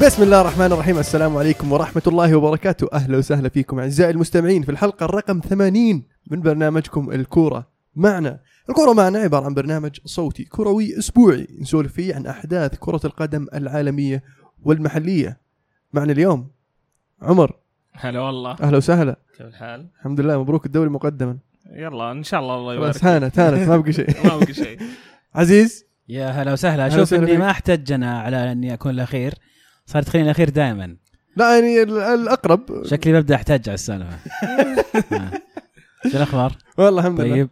بسم الله الرحمن الرحيم. السلام عليكم ورحمة الله وبركاته. أهلا وسهلا فيكم أعزائي المستمعين في الحلقة الرقم 80 من برنامجكم الكورة معنا. الكورة معنا عبارة عن برنامج صوتي كروي أسبوعي نسولف فيه عن أحداث كرة القدم العالمية والمحلية. معنا اليوم عمر. هلا والله. أهلا وسهلا. كيف الحال؟ الحمد لله مبروك الدوري مقدما. يلا إن شاء الله الله يبارك خلاص هانت هانت ما بقى شيء. ما بقي شيء. عزيز؟ يا هلا وسهلا. هلا أشوف إني. ما احتاج أنا على إني أكون الأخير. صار تخليني الأخير دائما. لا يعني ال- الأقرب. شكلي ببدأ أحتاج على السالفة. شو الأخبار؟ والله الحمد لله. طيب.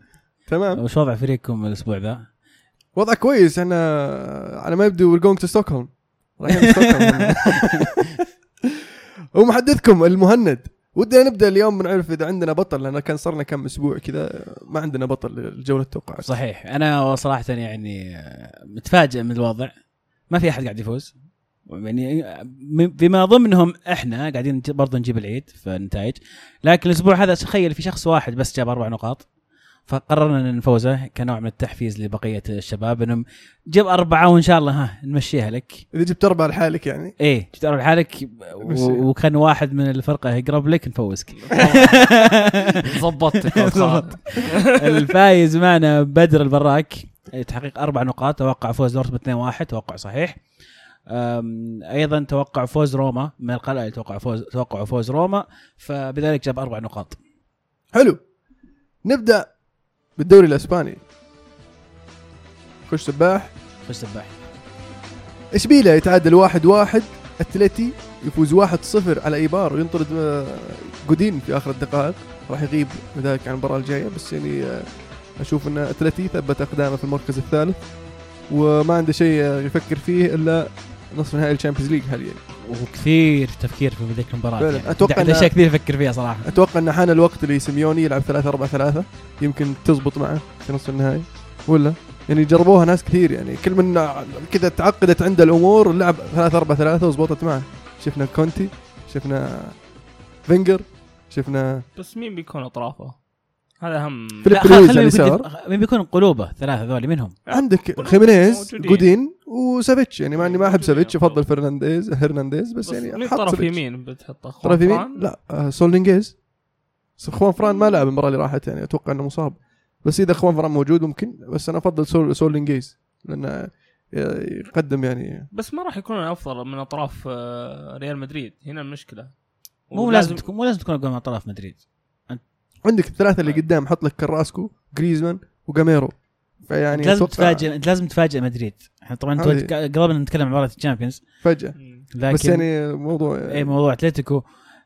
تمام. وش وضع فريقكم الأسبوع ذا؟ وضع كويس. إحنا على ما يبدو to Stockholm. رايحين ستوكهولم. ومحدثكم المهند. ودنا نبدأ اليوم بنعرف إذا عندنا بطل لأن كان صرنا كم أسبوع كذا ما عندنا بطل لجوله التوقعات صحيح. أنا صراحة يعني متفاجئ من الوضع. ما في أحد قاعد يفوز. يعني بما ضمنهم إحنا قاعدين برضه نجيب العيد في النتائج لكن الأسبوع هذا تخيل في شخص واحد بس جاب أربع نقاط فقررنا إن نفوزه كنوع من التحفيز لبقية الشباب إنهم جيب أربعة وإن شاء الله ها نمشيها لك. إذا جبت أربعة لحالك يعني. إيه جيت أروح لحالك و- وكان واحد من الفرقة يقرب لك نفوزك. الخط. الفايز معنا بدر البراك تحقيق أربع نقاط توقع فوز دورتموند 2-1 توقع صحيح. أيضا توقع فوز روما من القلائل توقع فوز توقع فوز روما فبذلك جاب أربع نقاط. حلو. نبدأ بالدوري الإسباني. خش سباح. خش سباح. إشبيليا يتعادل واحد واحد. اتلتي يفوز واحد صفر على إيبار وينطرد آه، جودين في آخر الدقائق. راح يغيب ذلك عن المباراة الجاية بس يعني آه، أشوف أن اتلتي ثبت أقدامه في المركز الثالث. وما عنده شيء آه، يفكر فيه إلا نصف نهائي ال Champions League حاليا. وكثير تفكير في ذيك المباراة. فعلاً. يعني أتوقع عنده إنها- أشياء كثير يفكر فيها صراحة. أتوقع إن حان الوقت لسيميوني يلعب 3 4 3 يمكن تزبط معه في نصف النهائي. ولا؟ يعني جربوها ناس كثير يعني كل من كذا تعقدت عنده الأمور لعب 3 4 3 وزبطت معه. شفنا كونتي شفنا فينجر شفنا بس مين بيكون أطرافه؟ هذا أهم فيليب نقول اليسار. دف- مين بيكون قلوبه ثلاثة ذولي منهم عندك خيمينيز. جودين وسافيتش يعني مع إني ما أحب سافيتش افضل أفضل. فرنانديز هرنانديز بس, بس يعني حط طرف. يمين بتحطه؟ طرف يمين؟ لا آه، ساول نيجيز بس خوان فران ما لعب المباراة اللي راحت يعني أتوقع إنه مصاب بس إذا خوان فران موجود ممكن بس أنا أفضل ساول ساول نيجيز لأنه يقدم يعني بس ما راح يكون أفضل من أطراف آه، ريال مدريد هنا المشكلة مو لازم تكون مو لازم تكون أقوى من أطراف مدريد عندك الثلاثة اللي قدام حط لك كراسكو جريزمان وجاميرو. فيعني لازم تفاجئ انت لازم تفاجئ مدريد. إحنا طبعا قربنا نتكلم عن مباراة ال Champions. فجأة. لكن بس يعني موضوع اي موضوع أتلتيكو.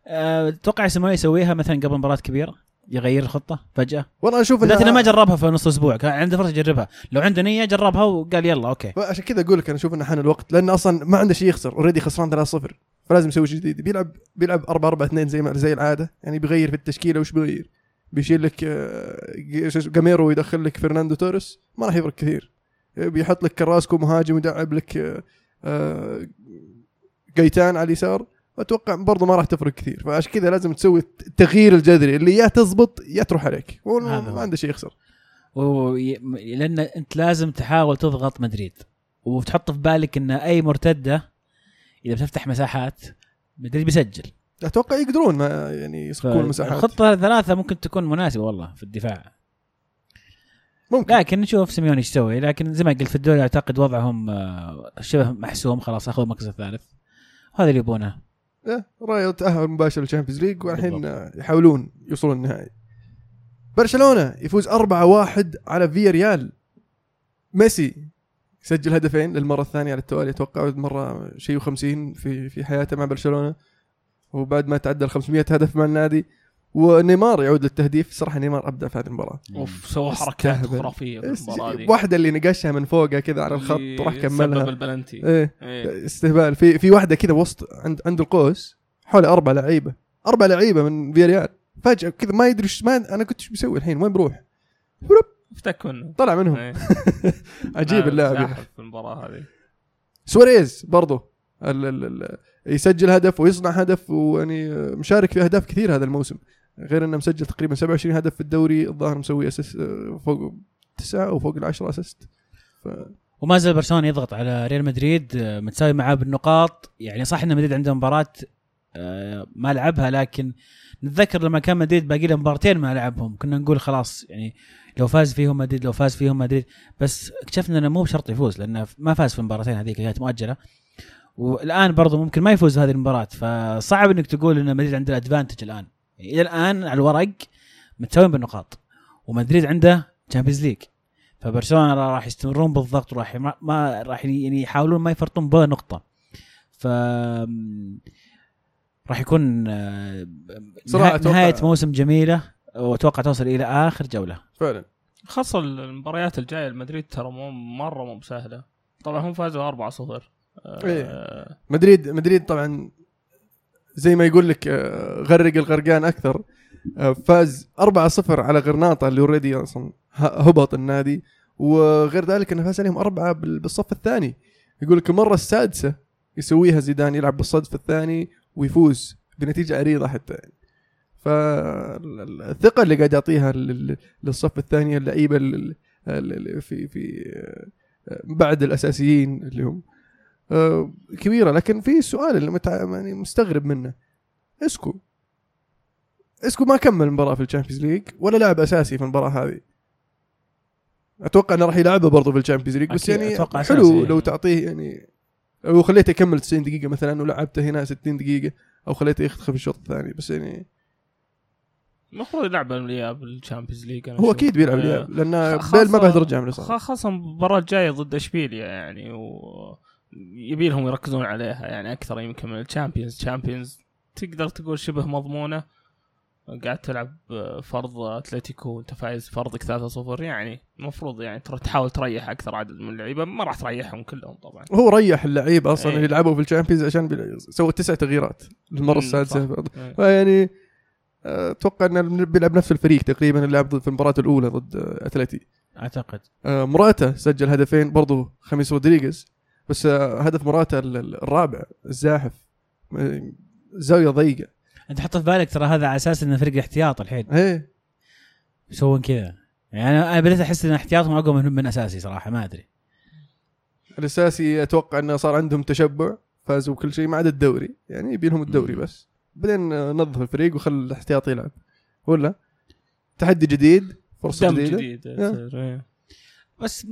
أه، أتوقع سيميوني يسويها مثلا قبل مباراة كبيرة؟ يغير الخطة فجأة؟ والله أشوف بالذات انه ما جربها في نص أسبوع. كان عنده فرصة يجربها. لو عنده نية جربها وقال يلا okay. عشان كذا أقول لك أنا أشوف إنه حان الوقت لأنه أصلا ما عنده شيء يخسر. already خسران 3-0 فلازم يسوي شيء جديد. بيلعب بيلعب 4 4 2 زي ما زي العادة. يعني بيغير في التشكيلة وش بيغير. بيشيل لك آه، جاميرو ويدخل لك فرناندو توريس ما راح يفرق كثير. بيحط لك كراسكو مهاجم ويلعب لك آه، آه، جيتان على اليسار. أتوقع برضه ما راح تفرق كثير. فعشان كذا لازم تسوي التغيير الجذري اللي يا تزبط يا تروح عليك. ما. عنده شيء يخسر. لأن أنت لازم تحاول تضغط مدريد. وتحط في بالك إن أي مرتدة إذا بتفتح مساحات مدريد بيسجل. أتوقع يقدرون ما يعني يسكرون المساحات الخطة ثلاثة ممكن تكون مناسبة والله في الدفاع. ممكن. لكن نشوف سيميوني إيش يسوي. لكن زي ما قلت في الدوري أعتقد وضعهم آه، شبه محسوم خلاص أخذوا المركز الثالث. هذا اللي يبونه. إيه، رايو تأهل مباشر لل Champions League والحين يحاولون يوصلون النهائي. برشلونة يفوز 4-1 على فيا ريال ميسي سجل هدفين للمرة الثانية على التوالي أتوقع مرة شيء و50 في في حياته مع برشلونة. وبعد ما تعدى ال 500 هدف مع النادي. ونيمار يعود للتهديف. صراحة نيمار أبدع في هذه المباراة. أوف سوى حركات. خرافية في المباراة دي. واحدة اللي نقشها من فوقها كذا على الخط وراح سبب كملها. البلنتي. إيه إيه. استهبال. في في واحدة كذا وسط عند عند القوس حوالي أربع لعيبة. أربع لعيبة من فياريال. فجأة كذا ما يدري إيش ما أنا كنت إيش بسوي الحين؟ وين بروح؟ افتك منه. طلع منهم. إيه. عجيب ما اللاعب. في المباراة هذه. سواريز برضو. ال ال ال يسجل هدف ويصنع هدف ويعني مشارك في أهداف كثير هذا الموسم. غير إنه مسجل تقريبا 27 هدف في الدوري الظاهر مسوي assist فوق تسعة أو فوق العشرة assist. ف... وما زال برشلونة يضغط على ريال مدريد متساوي معاه بالنقاط. يعني صح إن مدريد عنده مباراة آه، ما لعبها لكن نتذكر لما كان مدريد باقي له مباراتين ما لعبهم. كنا نقول خلاص يعني لو فاز فيهم مدريد لو فاز فيهم مدريد. بس اكتشفنا إنه مو بشرط يفوز لأنه ما فاز في المباراتين هذيك كانت مؤجلة. والآن برضه ممكن ما يفوز في هذه المباراة فصعب إنك تقول إن مدريد عنده ال advantage الآن. يعني إلى الآن على الورق متساويين بالنقاط ومدريد عنده Champions League فبرشلونة راح يستمرون بالضغط وراح ما- ما راح يعني يحاولون ما يفرطون بولا نقطة. ف راح يكون آه، صراحة نهايه موسم جميلة وأتوقع توصل إلى آخر جولة. فعلا. خاصة المباريات الجاية المدريد ترى مو مرة مو بسهلة. طبعا هم فازوا 4-0 آه. مدريد مدريد طبعا زي ما يقول لك آه، غرق الغرقان أكثر. آه، فاز 4-0 على غرناطة اللي اوريدي أصلا هبط النادي. وغير ذلك إنه فاز عليهم أربعة بال- بالصف الثاني. يقول لك المرة السادسة يسويها زيدان يلعب بالصف الثاني ويفوز بنتيجة عريضه حتى. يعني فالثقة اللي قاعد يعطيها لل- للصف الثاني اللعيبة ال- ال- في في بعد الأساسيين اللي هم كبيرة. لكن في سؤال اللي متع... يعني مستغرب منه. اسكو. اسكو ما كمل المباراه في ال Champions League ولا لاعب أساسي في المباراة هذه. أتوقع إنه راح يلعبها برضه في ال Champions League بس يعني أتوقع حلو أساسي. لو تعطيه يعني لو خليته يكمل 90 دقيقة مثلا ولعبته هنا 60 دقيقة أو خليته يختفي الشوط الثاني. بس يعني المفروض يلعب الاياب بال Champions League هو. أكيد بيلعب آه، الاياب لأن بيل ما بعد رجع من الإصابة. خ- خاصة المباراة الجاية ضد إشبيليا يعني و يبي لهم يركزون عليها يعني أكثر يمكن من ال Champions. ال Champions تقدر تقول شبه مضمونة قاعد تلعب ضد أتلتيكو وأنت فايز فرضك 3-0 يعني المفروض يعني ترى تحاول تريح أكثر عدد من اللعيبة. ما راح تريحهم كلهم طبعا. هو ريح اللعيبه أصلا إيه. اللي لعبوا في ال Champions عشان سوى تسع تغييرات المرة السادسة. صح. فيعني آه، أتوقع إنه بيلعب نفس الفريق تقريبا اللي لعب ضد- في المباراة الأولى ضد أتلتي. أعتقد. آه، مراتا سجل هدفين برضو خميس رودريغيز. بس هدف ال- الرابع الزاحف. زاوية ضيقة. انت حط في بالك ترى هذا على أساس إنه فريق احتياط الحين. إيه. يسوون كذا. يعني أنا أنا بديت أحس إن احتياطهم اقوى من من أساسي صراحة ما أدري. الأساسي أتوقع إنه صار عندهم تشبع فازوا بكل شيء ما عدا الدوري. يعني يبي لهم الدوري. بس. بعدين نظف الفريق وخل الاحتياطي يلعب. ولا؟ تحدي جديد فرصة دم جديدة. جديد. بس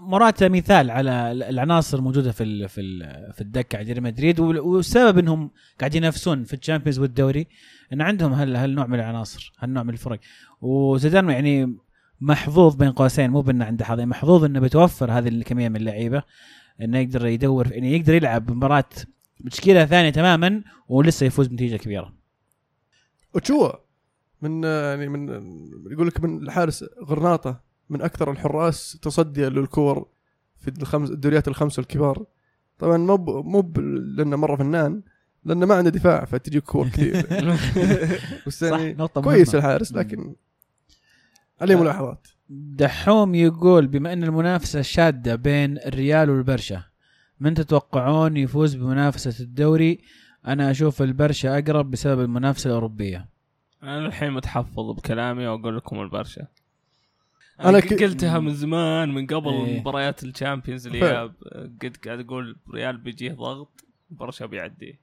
مراتا مثال على ال- العناصر الموجوده في ال في ال في الدكة عند ريال مدريد وال- والسبب إنهم قاعدين ينافسون في ال Champions والدوري إن عندهم هال هالنوع من العناصر هالنوع من الفرق. وزيدان يعني محظوظ بين قوسين مو بأنه عنده حظ محظوظ إنه بيتوفر هذه الكمية من اللعيبة إنه يقدر يدور يعني يقدر يلعب مباراة بتشكيله ثانية تماما ولسه يفوز بنتيجة كبيرة. اوتشوا من يعني من يقول لك من الحارس غرناطة. من أكثر الحراس تصديا للكور في الخمس الدوريات الخمسه الكبار. طبعا مو مو ب- لأنه مرة فنان لأنه ما عنده دفاع فتجيك كور كثير. بس صح يعني نقطه كويس. الحارس لكن عليه لا. ملاحظات. دحوم يقول بما أن المنافسة شادة بين الريال والبرشا من تتوقعون يفوز بمنافسة الدوري؟ أنا أشوف البرشا أقرب بسبب المنافسة الأوروبية. أنا الحين متحفظ بكلامي وأقول لكم البرشا. أنا ك- قلتها من زمان من قبل إيه. مباريات ال Champions الإياب قد قاعد أقول ريال بيجيه ضغط برشا بيعديه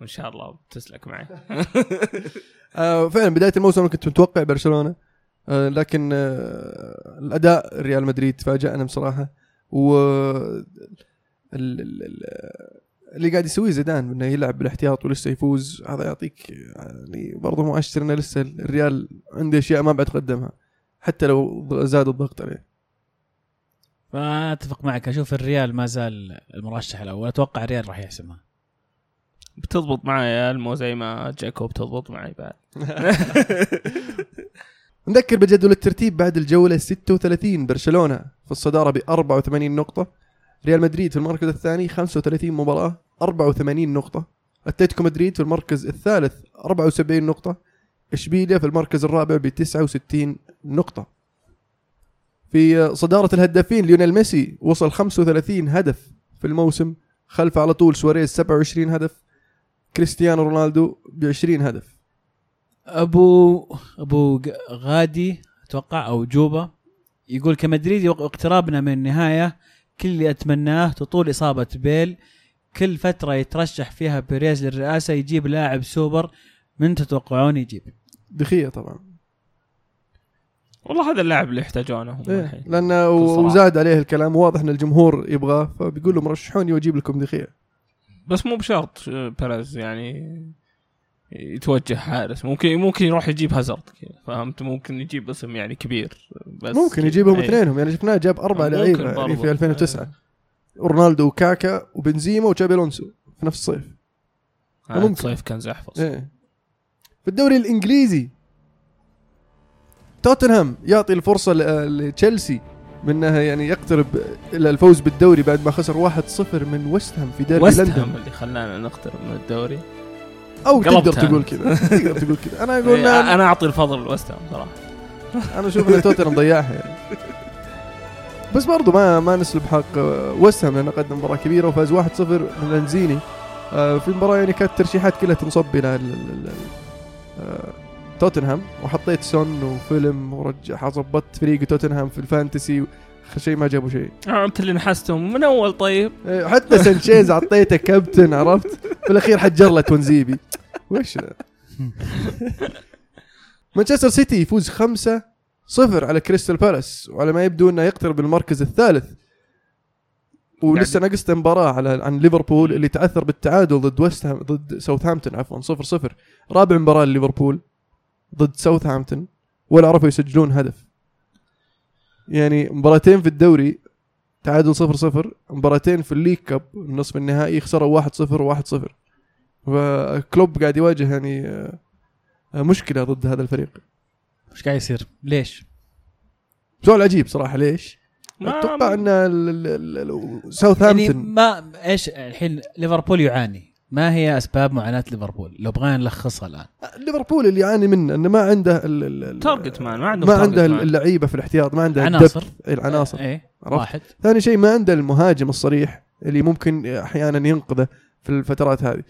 وإن شاء الله بتسلك معي. آه فعلا بداية الموسم أنا كنت متوقع برشلونة آه لكن آه الأداء ريال مدريد فاجأنا بصراحة. و ال- ال- ال- اللي قاعد يسويه زيدان إنه يلعب بالاحتياط ولسه يفوز هذا يعطيك يعني برضه مؤشر إنه لسه الريال عنده أشياء ما بعد قدمها حتى لو زاد الضغط عليه. فأتفق معك. أشوف الريال ما زال المرشح الأول. أتوقع الريال راح يحسمها. بتضبط معي يا ألمو زي ما جاكوب تضبط معي بعد. نذكر بجدول الترتيب بعد الجولة 36 برشلونة في الصدارة ب 84 نقطة. ريال مدريد في المركز الثاني 35 مباراة 84 نقطة. أتلتيكو مدريد في المركز الثالث 74 نقطة. إشبيليا في المركز الرابع ب 69 نقطة. في صدارة الهدافين ليونيل ميسي وصل 35 هدف في الموسم خلف على طول سواريز 27 هدف كريستيانو رونالدو ب 20 هدف. أبو أبو غادي أتوقع أو جوبا يقول كمدريدي اقترابنا من النهاية كل اللي أتمناه تطول إصابة بيل كل فترة يترشح فيها بيريز للرئاسة يجيب لاعب سوبر من تتوقعون يجيب؟ دي خيا طبعا. والله هذا اللاعب اللي يحتاجونه هم إيه. الحين لأنه. وزاد عليه الكلام واضح إن الجمهور يبغاه فبيقول لهم رشحوني وأجيب لكم دي خيا بس مو بشرط آه، بيريز يعني يتوجه حارس ممكن ممكن يروح يجيب هازارد فهمت ممكن يجيب اسم يعني كبير بس ممكن. يجيبهم إيه. اثنينهم يعني شفناه جاب أربع لعيبة يعني. في 2009 رونالدو وكاكا وبنزيما وتشابي ألونسو في نفس الصيف آه، ممكن. صيف كان زحفص إيه في الدوري الإنجليزي توتنهام يعطي الفرصة لتشيلسي منها يعني يقترب إلى الفوز بالدوري بعد ما خسر 1-0 من ويست هام في ديربي لندن. هام اللي خلانا نقترب من الدوري. أو تقدر. تقول كذا. تقدر تقول كذا. أنا أقول إيه، أنا أنا أعطي الفضل لويست هام صراحة. أنا أشوف إن توتنهام ضيعها يعني. بس برضو ما ما نسلب حق آه، ويست هام لأنه قدم مباراة كبيرة وفاز 1-0 من لانزيني. آه، في المباراه يعني كانت الترشيحات كلها تنصب إلى ال- ال- ال- آه، توتنهام وحطيت سون وفيلم ورجع ظبطت فريق توتنهام في ال Fantasy شيء ما جابوا شيء. آه، أنت اللي نحستهم. من أول طيب؟ إيه، حتى سانشيز أعطيته كابتن عرفت؟ في الأخير حجر له تونزيبي. وش؟ مانشستر سيتي يفوز خمسة صفر على كريستال بالاس وعلى ما يبدو إنه يقترب المركز الثالث. ولسه ناقصته مباراة على عن ليفربول اللي تعثر بالتعادل ضد ويست ضد ساوثهامبتون عفوا صفر صفر. رابع مباراة لليفربول. ضد ساوثهامبتون ولا عرفوا يسجلون هدف يعني مباراتين في الدوري تعادل صفر صفر مباراتين في ال League Cup النصف النهائي خسروا واحد صفر وواحد صفر فكلوب قاعد يواجه يعني آه، مشكلة ضد هذا الفريق إيش قاعد يصير؟ ليش؟ سؤال عجيب صراحة ليش؟ أتوقع إن ال- يعني ساوثهامبتون ما إيش الحين ليفربول يعاني ما هي أسباب معاناة ليفربول؟ لو بغينا نلخصها الآن ليفربول اللي يعاني منه إنه ما عنده ال- ال- ال- target man ما عنده ما عنده. اللعيبة في الاحتياط ما عنده عناصر. الدبث، العناصر إيه؟ واحد ثاني شيء ما عنده المهاجم الصريح اللي ممكن أحيانا ينقذه في الفترات هذه؟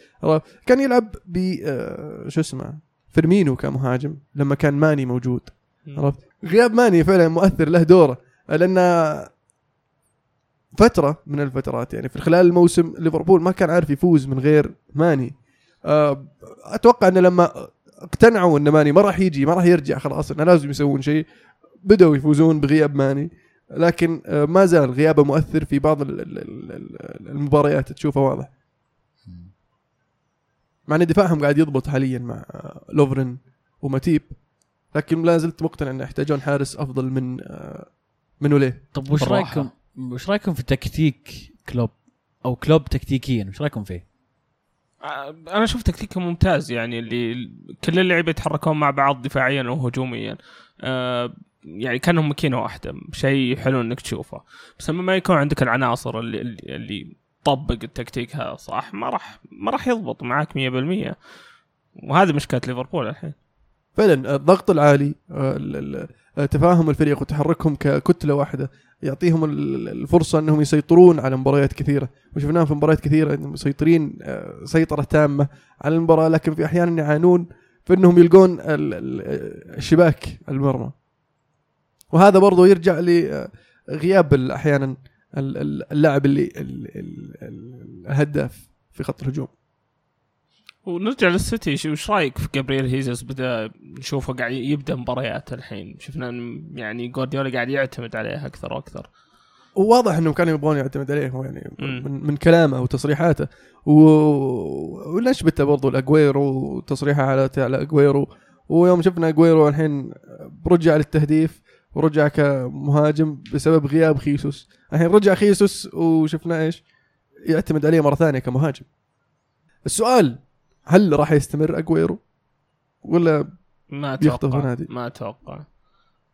كان يلعب ب آه، شو اسمه فيرمينو كمهاجم لما كان ماني موجود عرفت غياب ماني فعلا مؤثر له دوره لأن فترة من الفترات يعني في خلال الموسم ليفربول ما كان عارف يفوز من غير ماني. آه، أتوقع انه لما اقتنعوا إن ماني ما راح يجي ما راح يرجع خلاص إنه لازم يسوون شيء بدأوا يفوزون بغياب ماني. لكن آه، ما زال غيابه مؤثر في بعض ال- ال- ال- ال- المباريات تشوفه واضح. مع إن دفاعهم قاعد يضبط حاليا مع آه، لوفرن وماتيب لكن لا زلت مقتنع ان يحتاجون حارس أفضل من من وليه طب وش. رأيكم؟ وش رأيكم في تكتيك كلوب أو كلوب تكتيكيا؟ وش رأيكم فيه؟ آه، أنا أشوف تكتيكه ممتاز يعني اللي كل اللعيبة يتحركون مع بعض دفاعيا وهجوميا. آه، يعني كأنهم ماكينة واحدة شيء حلو إنك تشوفه. بس لما ما يكون عندك العناصر اللي اللي, اللي طبق التكتيك هذا صح ما راح ما راح يضبط معاك 100% وهذه مشكلة ليفربول الحين. فعلا الضغط العالي ال- ال- آه، تفاهم الفريق وتحركهم ككتلة واحدة يعطيهم ال- ال- الفرصة إنهم يسيطرون على مباريات كثيرة. وشفناهم في مباريات كثيرة مسيطرين آه، سيطرة تامة على المباراة لكن في أحيانا يعانون في إنهم يلقون ال- ال- الشباك المرمى. وهذا برضو يرجع لغياب ال- أحيانا ال- ال- اللاعب اللي ال- ال- ال- الهداف في خط الهجوم. ونرجع للسيتي وش رأيك في جابرييل هيزوس؟ بدأ نشوفه قاعد يبدأ مباريات الحين. شفنا يعني جوارديولا قاعد يعتمد عليه أكثر وأكثر. وواضح إنهم كانوا يبغون يعتمد عليه هو يعني. من, من كلامه وتصريحاته. و... ونشبته برضو الأجويرو وتصريحه على على أجويرو؟ ويوم شفنا أجويرو الحين رجع للتهديف ورجع كمهاجم بسبب غياب خيسوس. الحين رجع خيسوس وشفنا إيش؟ يعتمد عليه مرة ثانية كمهاجم. السؤال هل راح يستمر أجويرو؟ ولا ما أتوقع. نادي. ما أتوقع.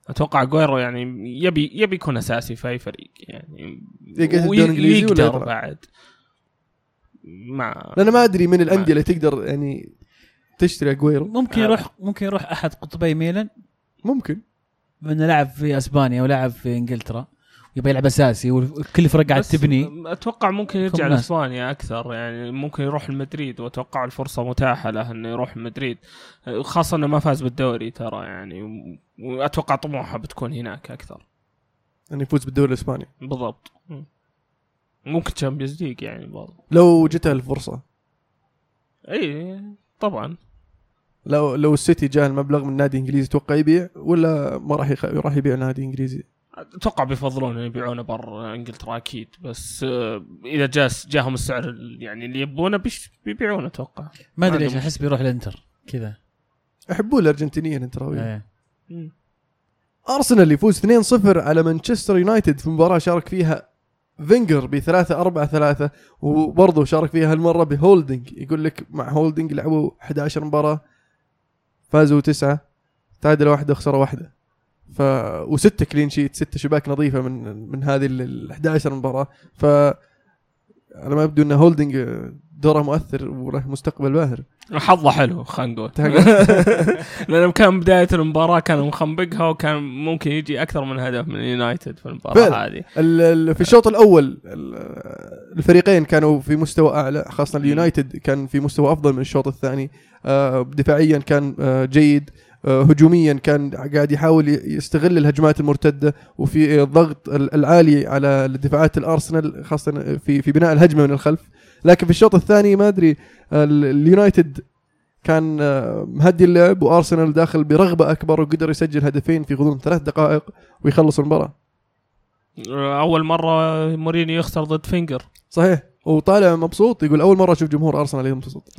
أتوقع أجويرو يعني يبي يبي يكون أساسي في أي فريق يعني. يقعد الدوري وي- الإنجليزي ولا يقدر يطلع؟ بعد. ما لأن ما أدري من الأندية اللي تقدر يعني تشتري أجويرو. ممكن آه. يروح ممكن يروح أحد قطبي ميلان؟ ممكن. انه لعب في أسبانيا ولعب في إنجلترا. يبغى يلعب أساسي وكل الفرق قاعد تبني. أتوقع ممكن يرجع. لأسبانيا أكثر يعني ممكن يروح المدريد وأتوقع الفرصة متاحة له إنه يروح المدريد خاصة إنه ما فاز بالدوري ترى يعني وأتوقع طموحه بتكون هناك أكثر. انه يفوز بالدوري الإسباني. بالضبط. ممكن Champions League يعني برضه. لو جته الفرصة. إي طبعا. لو لو السيتي جاء المبلغ من نادي إنجليزي توقع يبيع؟ ولا ما راح يخ... راح يبيع نادي إنجليزي؟ أتوقع بيفضلون ان يبيعونه برا إنجلترا أكيد بس آه، إذا جاس جاهم السعر ال- يعني اللي يبونه بيش- بيبيعونه أتوقع. ما أدري ليش أحس بيروح الانتر كذا. يحبون الأرجنتينيين انتراويين إيه. مم. أرسنال يفوز 2-0 على مانشستر يونايتد في مباراة شارك فيها فينجر ب 3 4 3 وبرضه شارك فيها هالمرة بهولدنج يقول لك مع هولدنج لعبوا 11 مباراة فازوا تسعة تعادلوا واحدة خسروا واحدة. ف وسته clean sheet سته شباك نظيفة من من هذه ال 11 مباراة. ف على ما يبدو ان هولدنج دوره مؤثر وله مستقبل باهر. حظه حلو خلينا نقول. لأنه كان بداية المباراة كان مخنبقها وكان ممكن يجي أكثر من هدف من يونايتد في المباراة. هذه. في الشوط الأول ال- الفريقين كانوا في مستوى أعلى خاصة اليونايتد كان في مستوى أفضل من الشوط الثاني. آه، دفاعيا كان آه، جيد. هجوميا كان قاعد يحاول يستغل الهجمات المرتدة وفي الضغط ال- العالي على الدفاعات الأرسنال خاصة في في بناء الهجمة من الخلف. لكن في الشوط الثاني ما أدري ال- اليونايتد كان آه، مهدي اللعب وأرسنال داخل برغبة أكبر وقدر يسجل هدفين في غضون ثلاث دقائق ويخلص المباراة. أول مرة مورينيو يخسر ضد فينجر. صحيح. وطالع مبسوط يقول أول مرة أشوف جمهور أرسنال ينبسط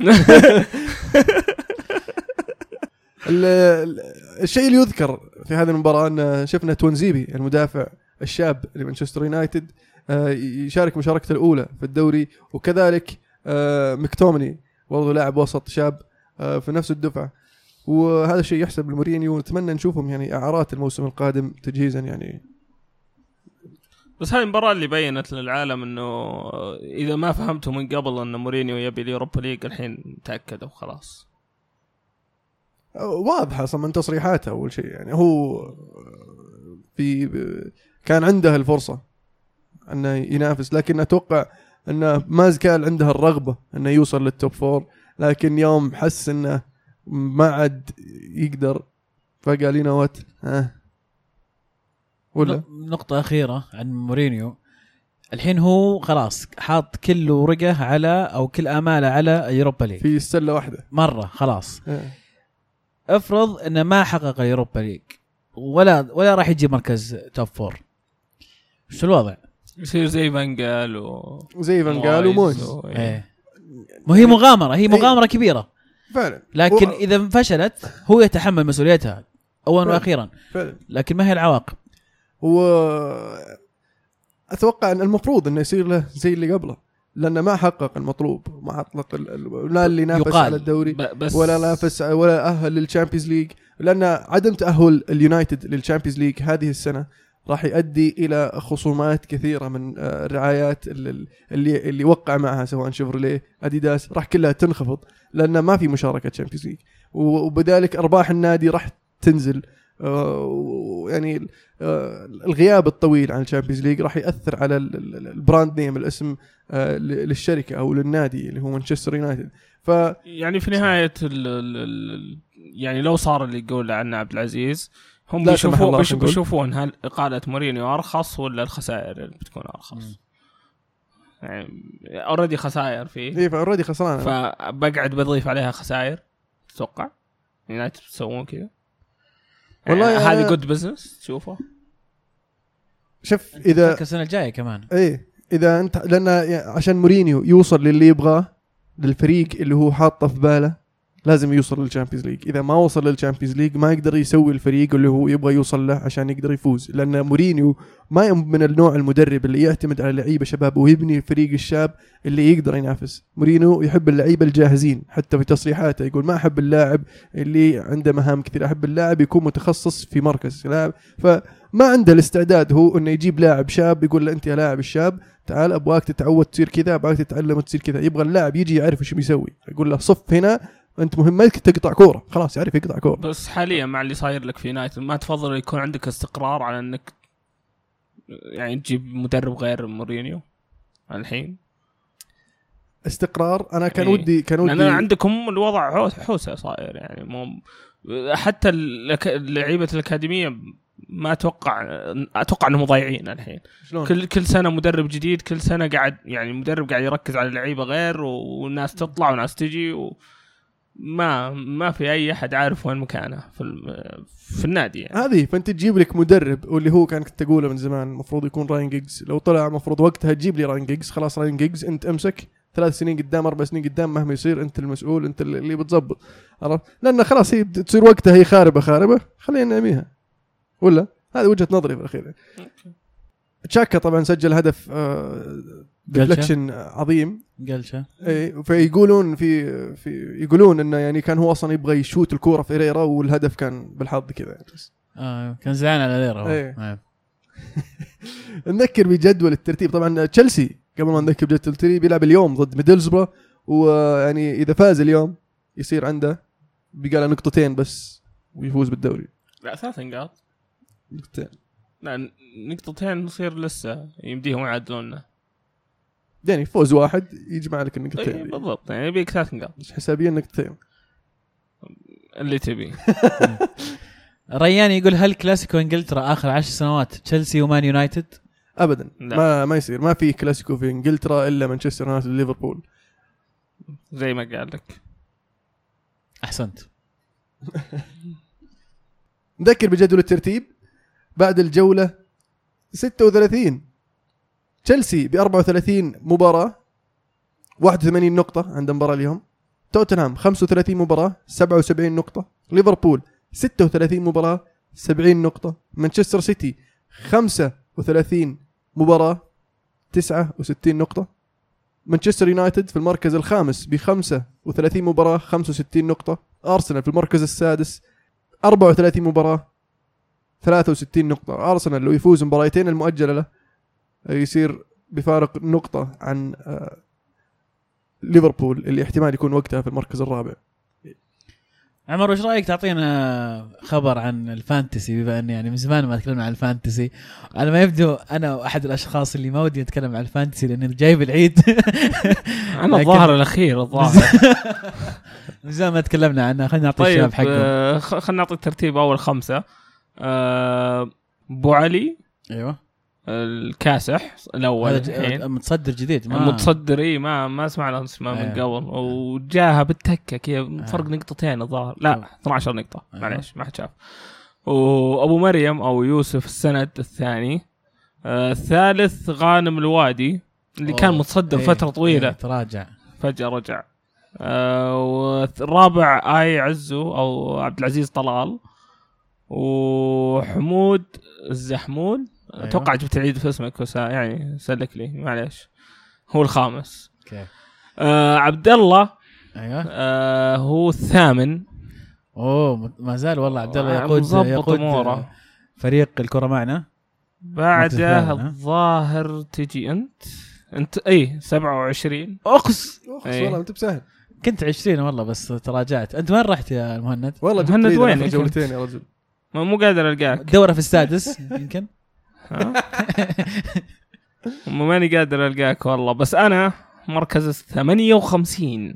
الشيء اللي يذكر في هذه المباراة أن شفنا تونزيبي المدافع الشاب لمانشستر يونايتد آه، يشارك مشاركته الأولى في الدوري وكذلك آه، مكتوميني برضه لاعب وسط شاب آه، في نفس الدفعة. وهذا الشيء يحسب لمورينيو ونتمنى نشوفهم يعني اعارات الموسم القادم تجهيزا يعني. بس هذه المباراة اللي بينت للعالم إنه إذا ما فهمتوا من قبل إن مورينيو يبي ال Europa League الحين تأكدوا خلاص. واضحة أصلا من تصريحاته أول شيء. يعني هو في كان عنده الفرصة أنه ينافس لكن أتوقع أنه ما كان عنده الرغبة أنه يوصل لل top four لكن يوم حس أنه ما عاد يقدر فقال لنا what ها. ولا؟ نق- نقطة أخيرة عن مورينيو. الحين هو خلاص حاط كل ورقه على أو كل آمالة على ال Europa League في سله واحدة. مرة خلاص. إيه. افرض انه ما حقق ال Europa League. ولا ولا راح يجي مركز top four. شو الوضع؟ يصير زي فان قال و زي فان قال ومويز و- إيه. إيه ما هي مغامرة هي مغامرة كبيرة. فعلا. لكن و- إذا فشلت هو يتحمل مسؤوليتها اولا. وأخيرا. فعلا. لكن ما هي العواقب؟ و أتوقع أن المفروض إنه يصير له زي اللي قبله. لأنه ما حقق المطلوب ما ال- لا اللي نافس. على الدوري بس ولا نافس ولا أهل لل Champions League لأن عدم تأهل اليونايتد لل Champions League هذه السنة راح يؤدي إلى خصومات كثيرة من آه، الرعايات اللي اللي, وقع معها سواء شيفروليه أديداس راح كلها تنخفض لأن ما في مشاركة Champions League وبذلك أرباح النادي راح تنزل ويعني آه، الغياب الطويل عن ال Champions League راح يأثر على ال- ال- ال brand name الاسم آه، للشركة أو للنادي اللي هو مانشستر يونايتد ف يعني في نهاية ال ال ال يعني لو صار اللي يقول عنه عبد العزيز هم بيشوفون. بيشوفون هل إقالة مورينيو أرخص ولا الخسائر بتكون أرخص. يعني already خسائر فيه. اي ف already خسران. فبقعد بضيف عليها خسائر تتوقع؟ يونايتد تسوون كذا؟ والله يعني هذه good business تشوفه شوف اذا السنة الجاية كمان؟ إيه إذا أنت لأن عشان مورينيو يوصل للي يبغاه للفريق اللي هو حاطه في باله لازم يوصل لل Champions League. إذا ما وصل لل Champions League ما يقدر يسوي الفريق اللي هو يبغى يوصل له عشان يقدر يفوز. لأن مورينيو ما من النوع المدرب اللي يعتمد على لعيبة شباب ويبني الفريق الشاب اللي يقدر ينافس. مورينيو يحب اللعيبة الجاهزين حتى في تصريحاته يقول ما أحب اللاعب اللي عنده مهام كثير أحب اللاعب يكون متخصص في مركز لاعب. فما عنده الاستعداد هو إنه يجيب لاعب شاب يقول له أنت يا لاعب الشاب تعال أبغاك تتعود تصير كذا أبغاك تتعلم تصير كذا. يبغى اللاعب يجي يعرف إيش بيسوي يقول له صف هنا انت مهمتك تقطع كورة. خلاص يعرف يقطع كورة. بس حاليا مع اللي صاير لك في يونايتد ما تفضل يكون عندك استقرار على انك يعني تجيب مدرب غير مورينيو الحين؟ استقرار؟ أنا كان إيه. ودي كان ودي عندكم الوضع حو- حوسة صاير يعني مو حتى لعيبة الأكاديمية ما أتوقع أتوقع إنهم ضايعين الحين. شلون؟ كل كل سنة مدرب جديد كل سنة قاعد يعني المدرب قاعد يركز على لعيبة غير وناس تطلع وناس تجي و ما ما في أي أحد عارف وين مكانه في في النادي يعني. هذه فأنت تجيب لك مدرب واللي هو كان كنت تقوله من زمان المفروض يكون راين جيجز لو طلع المفروض وقتها تجيب لي راين جيجز خلاص راين جيجز أنت أمسك. ثلاث سنين قدام أربع سنين قدام مهما يصير أنت المسؤول أنت اللي بتظبط. عرفت؟ لأن خلاص هي تصير وقتها هي خاربة خاربة. خلينا نعميها. ولا؟ هذه وجهة نظري في الأخير. تشاكا طبعا سجل هدف آه deflection عظيم. قلشه. اي فيقولون في في يقولون إنه يعني كان هو أصلا يبغى يشوت الكورة في فيريرا والهدف كان بالحظ كذا. يعني بس آه كان زعلان على هو. إيه. آه. نذكر بجدول الترتيب. طبعا تشيلسي قبل ما نذكر بجدول الترتيب بيلعب اليوم ضد ميدلزبرا ويعني إذا فاز اليوم يصير عنده بقى له نقطتين بس ويفوز بالدوري. لا ثلاث نقاط. نقطتين. نقطتين نصير لسه. يمديهم يعدلوننا يعني فوز واحد يجمع لك إيه، النقطتين بالضبط. يعني يبيك ثلاث نقاط. بس حسابيا نقطتين. اللي تبي. ريان يقول هل كلاسيكو إنجلترا آخر عشر سنوات تشيلسي ومان يونايتد؟ ابدا. لا. ما ما يصير. ما في كلاسيكو في إنجلترا إلا مانشستر يونايتد وليفربول. زي ما قال لك. أحسنت. نذكر بجدول الترتيب. بعد الجولة 36 تشيلسي ب 34 مباراة 81 نقطة عنده مباراة اليوم. توتنهام 35 مباراة 77 نقطة. ليفربول 36 مباراة 70 نقطة. مانشستر سيتي 35 مباراة 69 نقطة. مانشستر يونايتد في المركز الخامس ب 35 مباراة 65 نقطة. أرسنال في المركز السادس 34 مباراة 63 نقطة. أرسنال لو يفوز مباراتين المؤجلة له يصير بفارق نقطة عن آه، ليفربول اللي احتمال يكون وقتها في المركز الرابع. عمر وش رأيك؟ تعطينا خبر عن ال fantasy بما إن يعني من زمان ما تكلمنا عن ال fantasy. على ما يبدو أنا احد الأشخاص اللي ما ودي اتكلم عن ال fantasy لاني جايب العيد. أنا الظاهر الأخير الظاهر. من زمان ما تكلمنا عنه. خلينا نعطي الشباب طيب حقهم. آه، خ- خلينا نعطي الترتيب أول خمسة. آه، أبو علي. أيوه. الكاسح الأول هذا الحين. متصدر جديد ما المتصدر إي ما ما سمعنا اسمه من أيوه. قبل. وجاها بالتكه كذا فرق نقطتين الظاهر. لا أيوه. 12 نقطة. معليش ما حد شاف. وأبو مريم أو يوسف السند الثاني. آه، الثالث غانم الوادي اللي كان. متصدر إيه، فترة طويلة. إيه، تراجع. فجأة رجع. آه، والرابع آي عزو أو عبد العزيز طلال. وحمود الزحمول أيوه. أتوقع جبت العيد في اسمك بس يعني سلك لي معليش. هو الخامس. أوكي. آه عبد الله. أيوه. آه هو الثامن. أوه ما زال والله عبد الله آه، يقود مظبط يقود أموره. فريق الكرة معنا. بعده؟ الظاهر تجي أنت. أنت إي 27 أقص أخس إيه. والله انت بسهل. كنت 20 والله بس تراجعت. أنت وين رحت يا المهند؟ والله جبت مهند وين؟ جولتين يا رجل. مو قادر ألقاك. الدوره في السادس يمكن. ها؟ ماني قادر ألقاك والله بس أنا مركز 58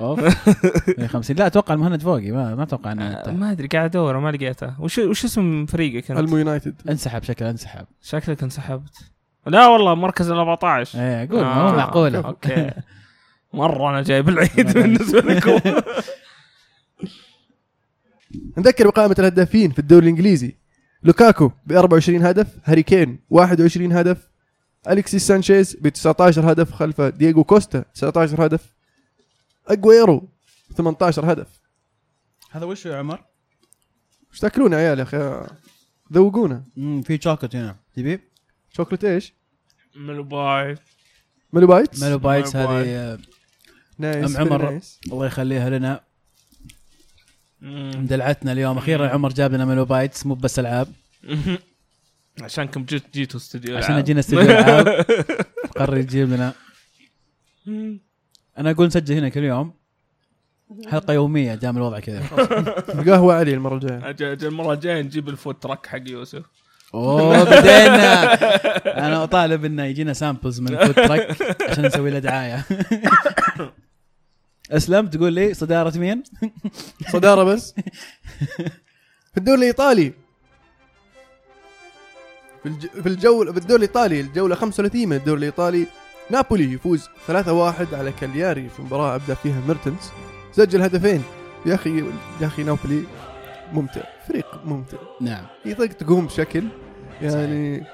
أوف. 150 لا أتوقع المهند فوقي ما ما أتوقع إنه آه،. ما أدري قاعد أدور ما لقيته. وش وش اسم فريقك أنت؟ ألمو يونايتد. انسحب شكله انسحب. شكلك انسحبت. لا والله مركز ال 14 إيه قول آه، معقوله okay. مرة أنا جايب العيد بالنسبة لكم. نذكر بقائمة الهدافين في الدوري الإنجليزي لوكاكو ب 24 هدف هاري كين 21 هدف أليكسيس سانشيز ب 19 هدف خلفه دييغو كوستا 19 هدف أجويرو 18 هدف هذا وش يا عمر؟ إيش تاكلون يا عيال يا أخي ذوقونا امم في شوكولت هنا تبي؟ شوكولات إيش؟ ميلو باي ميلو بايتس ميلو بايتس ميلو هذه آه، nice أم عمر. nice. الله يخليها لنا دلعتنا اليوم. أخيرا عمر جاب لنا ميلو bites مو بس ألعاب. عشانكم جيت جيتوا استوديو عشان. جينا استوديو العاب قرر يجيب لنا. أنا أقول نسجل هنا كل يوم. حلقة يومية دام الوضع كذا. القهوة علي أجل أجل المرة الجاية نجيب ال food truck حق يوسف. أوه بدينا. أنا أطالب إنه يجينا samples من ال food truck عشان نسوي له دعاية. أسلم تقول لي صدارة مين؟ صدارة بس. في الدوري الايطالي في الج... في الجوله في الدوري الايطالي الجوله 35 من الدوري الإيطالي. نابولي يفوز 3-1 على كالياري في مباراة ابدا فيها ميرتنز. سجل هدفين. يا أخي يا أخي نابولي ممتع. فريق ممتع. نعم. يطقطقون بشكل يعني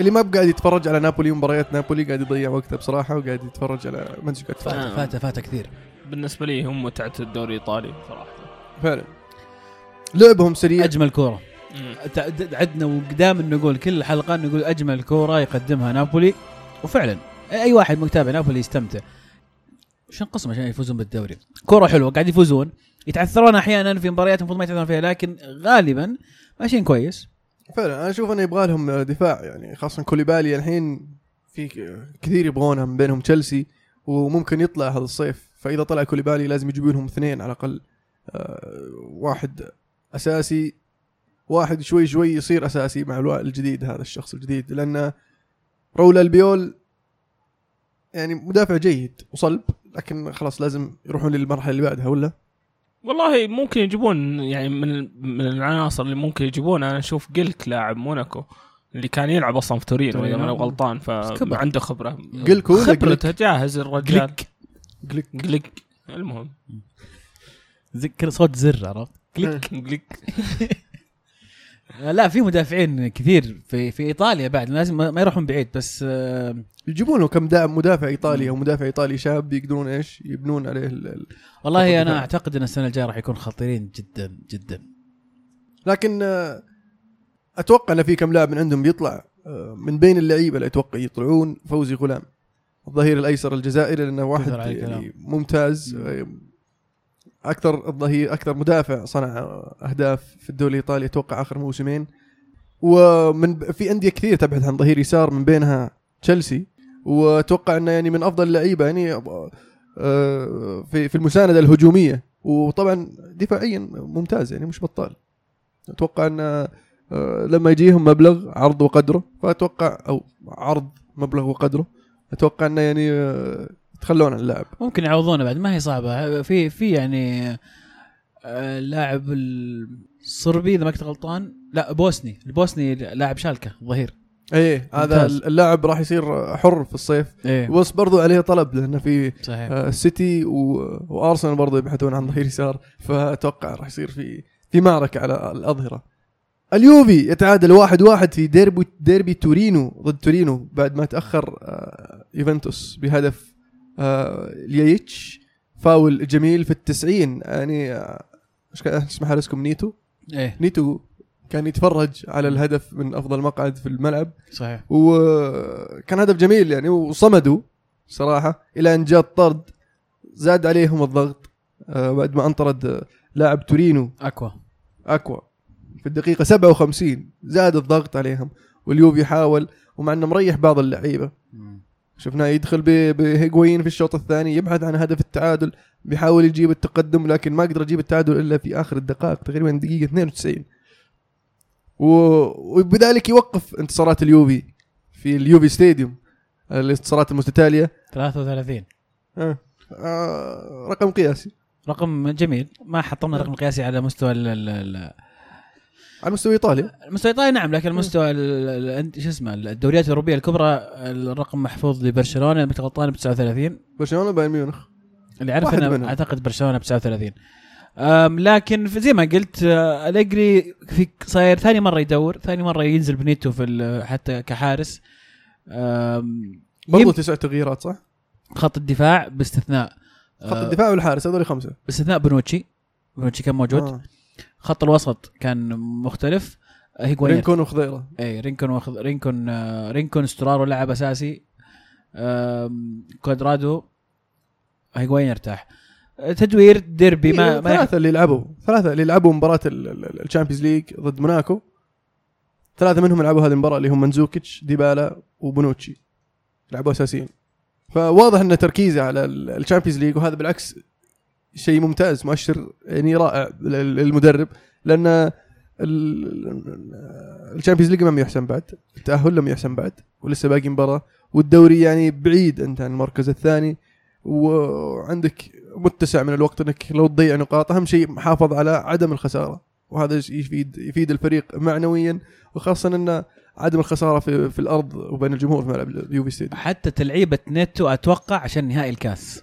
اللي ما بقاعد يتفرج على نابولي ومباريات نابولي قاعد يضيع وقته بصراحة وقاعد يتفرج على ما ادري قاعد يتفرج. آه. فات فات كثير. بالنسبة لي هم متعة الدوري الإيطالي صراحة فعلا. لعبهم سريع. أجمل كورة. عدنا ودائما نقول كل حلقة نقول أجمل كورة يقدمها نابولي وفعلا أي واحد متابع نابولي يستمتع. وش نقصهم عشان يفوزون بالدوري؟ كورة حلوة قاعد يفوزون. يتعثرون أحيانا في مباريات المفروض ما يتعثرون فيها لكن غالبا ماشيين كويس. فعلا أنا أشوف انه يبغى لهم دفاع يعني خاصه كوليبالي الحين في كثير يبغونها من بينهم تشيلسي وممكن يطلع هذا الصيف. فإذا طلع كوليبالي لازم يجيبوا لهم اثنين على الأقل. آه، واحد أساسي واحد شوي شوي يصير أساسي مع الوا- الجديد هذا الشخص الجديد. لأن رولا البيول يعني مدافع جيد وصلب لكن خلاص لازم يروحون للمرحلة اللي بعدها ولا؟ والله ممكن يجيبون يعني من من العناصر اللي ممكن يجيبون. أنا أشوف جلك لاعب موناكو اللي كان يلعب أصلا في تورينو إذا. ماني غلطان كبر. فعنده خبرة. هو ولا خبرته جاهز الرجال. جليك جليك المهم. ذكر صوت زر عرفت؟ كليك جليك لا في مدافعين كثير في في إيطاليا بعد لازم ما يروحون بعيد بس آه، يجيبون له كم مدافع إيطالي أو مدافع إيطالي شاب يقدرون إيش؟ يبنون عليه ال- ال- والله أنا. أعتقد إن السنة الجاية راح يكون خطيرين جدا جدا. لكن آه، أتوقع إن في كم لاعب من عندهم بيطلع آه، من بين اللعيبة اللي أتوقع يطلعون. فوزي غلام الظهير الأيسر الجزائري لأنه واحد يعني ممتاز. أكثر الظهير أكثر مدافع صنع أهداف في الدوري الإيطالي أتوقع آخر موسمين. ومن في أندية كثير تبحث عن ظهير يسار من بينها تشيلسي. وأتوقع إنه يعني من أفضل اللعيبة يعني آه، في في المساندة الهجومية. وطبعا دفاعيا ممتاز يعني مش بطال. أتوقع إن آه، لما يجيهم مبلغ عرض وقدره. فأتوقع أو عرض مبلغ وقدره. أتوقع إنه يعني آه، يتخلون عن اللاعب ممكن يعوضونه بعد ما هي صعبة. في في يعني آه، اللاعب الصربي إذا ما كنت غلطان لا بوسني. البوسني لاعب شالكة ظهير. إيه هذا. اللاعب راح يصير حر في الصيف. إيه. بس برضو عليه طلب لأنه في صحيح. آه، السيتي و- وأرسنال برضو يبحثون عن ظهير يسار. فأتوقع راح يصير في في معركه على الأظهرة. اليوفي يتعادل واحد واحد في ديربي ديربي تورينو ضد تورينو بعد ما تأخر آه، يوفنتوس بهدف آه، لياييتش فاول جميل في التسعين. يعني آه، اسمه حارسكم نيتو؟ إيه. نيتو كان يتفرج على الهدف من أفضل مقعد في الملعب. صحيح. وكان هدف جميل يعني وصمدوا صراحة إلى أن جاء الطرد. زاد عليهم الضغط آه، بعد ما أنطرد آه، لاعب تورينو. اكوا اكوا في الدقيقة 57 زاد الضغط عليهم واليوفي حاول ومع إنه مريح بعض اللعيبة. شفناه يدخل بهيغوين في الشوط الثاني يبحث عن هدف التعادل بيحاول يجيب التقدم لكن ما قدر يجيب التعادل إلا في آخر الدقائق تقريبا دقيقة 92 و- وبذلك يوقف انتصارات اليوفي في اليوفي ستاديوم الانتصارات المتتاليه 33 آه. آه. رقم قياسي رقم جميل ما حطمنا رقم قياسي على مستوى ال- ال- ال- على مستوى إيطاليا. المستوى الايطالي نعم لكن المستوى ال- ال- شو اسمه الدوريات الأوروبية الكبرى الرقم محفوظ لبرشلونة إذا غلطان ب 39 برشلونة بايرن ميونخ. اللي اعرف أنا. أعتقد برشلونة ب 39 أم لكن زي ما قلت آه، أليجري في صاير ثاني مرة يدور ثاني مرة ينزل بنيتو في حتى كحارس. برضو تسع تغييرات صح؟ خط الدفاع باستثناء خط الدفاع والحارس هذول خمسة. باستثناء بنوتشي. بنوتشي كان موجود. آه. خط الوسط كان مختلف. هيغوين رينكون وخضيرة. اي رينكون واخذ رينكون آه، رينكون استرارو لعب أساسي. آم، كوادرادو هيغوين يرتاح. تدوير ديربي ما ما يح- ثلاثة اللي لعبوا. ثلاثة اللي لعبوا مباراة الشامبيونز ليج ضد موناكو. ثلاثة منهم لعبوا هذه المباراة اللي هم ماندزوكيتش ديبالا وبونوتشي. لعبوا أساسيين. فواضح إن تركيزه على الشامبيونز ليج وهذا بالعكس شيء ممتاز مؤشر يعني رائع لل- للمدرب لأن الشامبيونز ليج ما يحسن بعد التأهل لم يحسم بعد ولسه باقي مباراة والدوري يعني بعيد أنت عن المركز الثاني وعندك متسع من الوقت أنك لو تضيع نقاط أهم شيء محافظ على عدم الخسارة وهذا يفيد يفيد الفريق معنويا وخاصة أن عدم الخسارة في, في الأرض وبين الجمهور في ملعب اليوفي ستاديوم. حتى تلعيبة نيتو أتوقع عشان نهائي الكاس.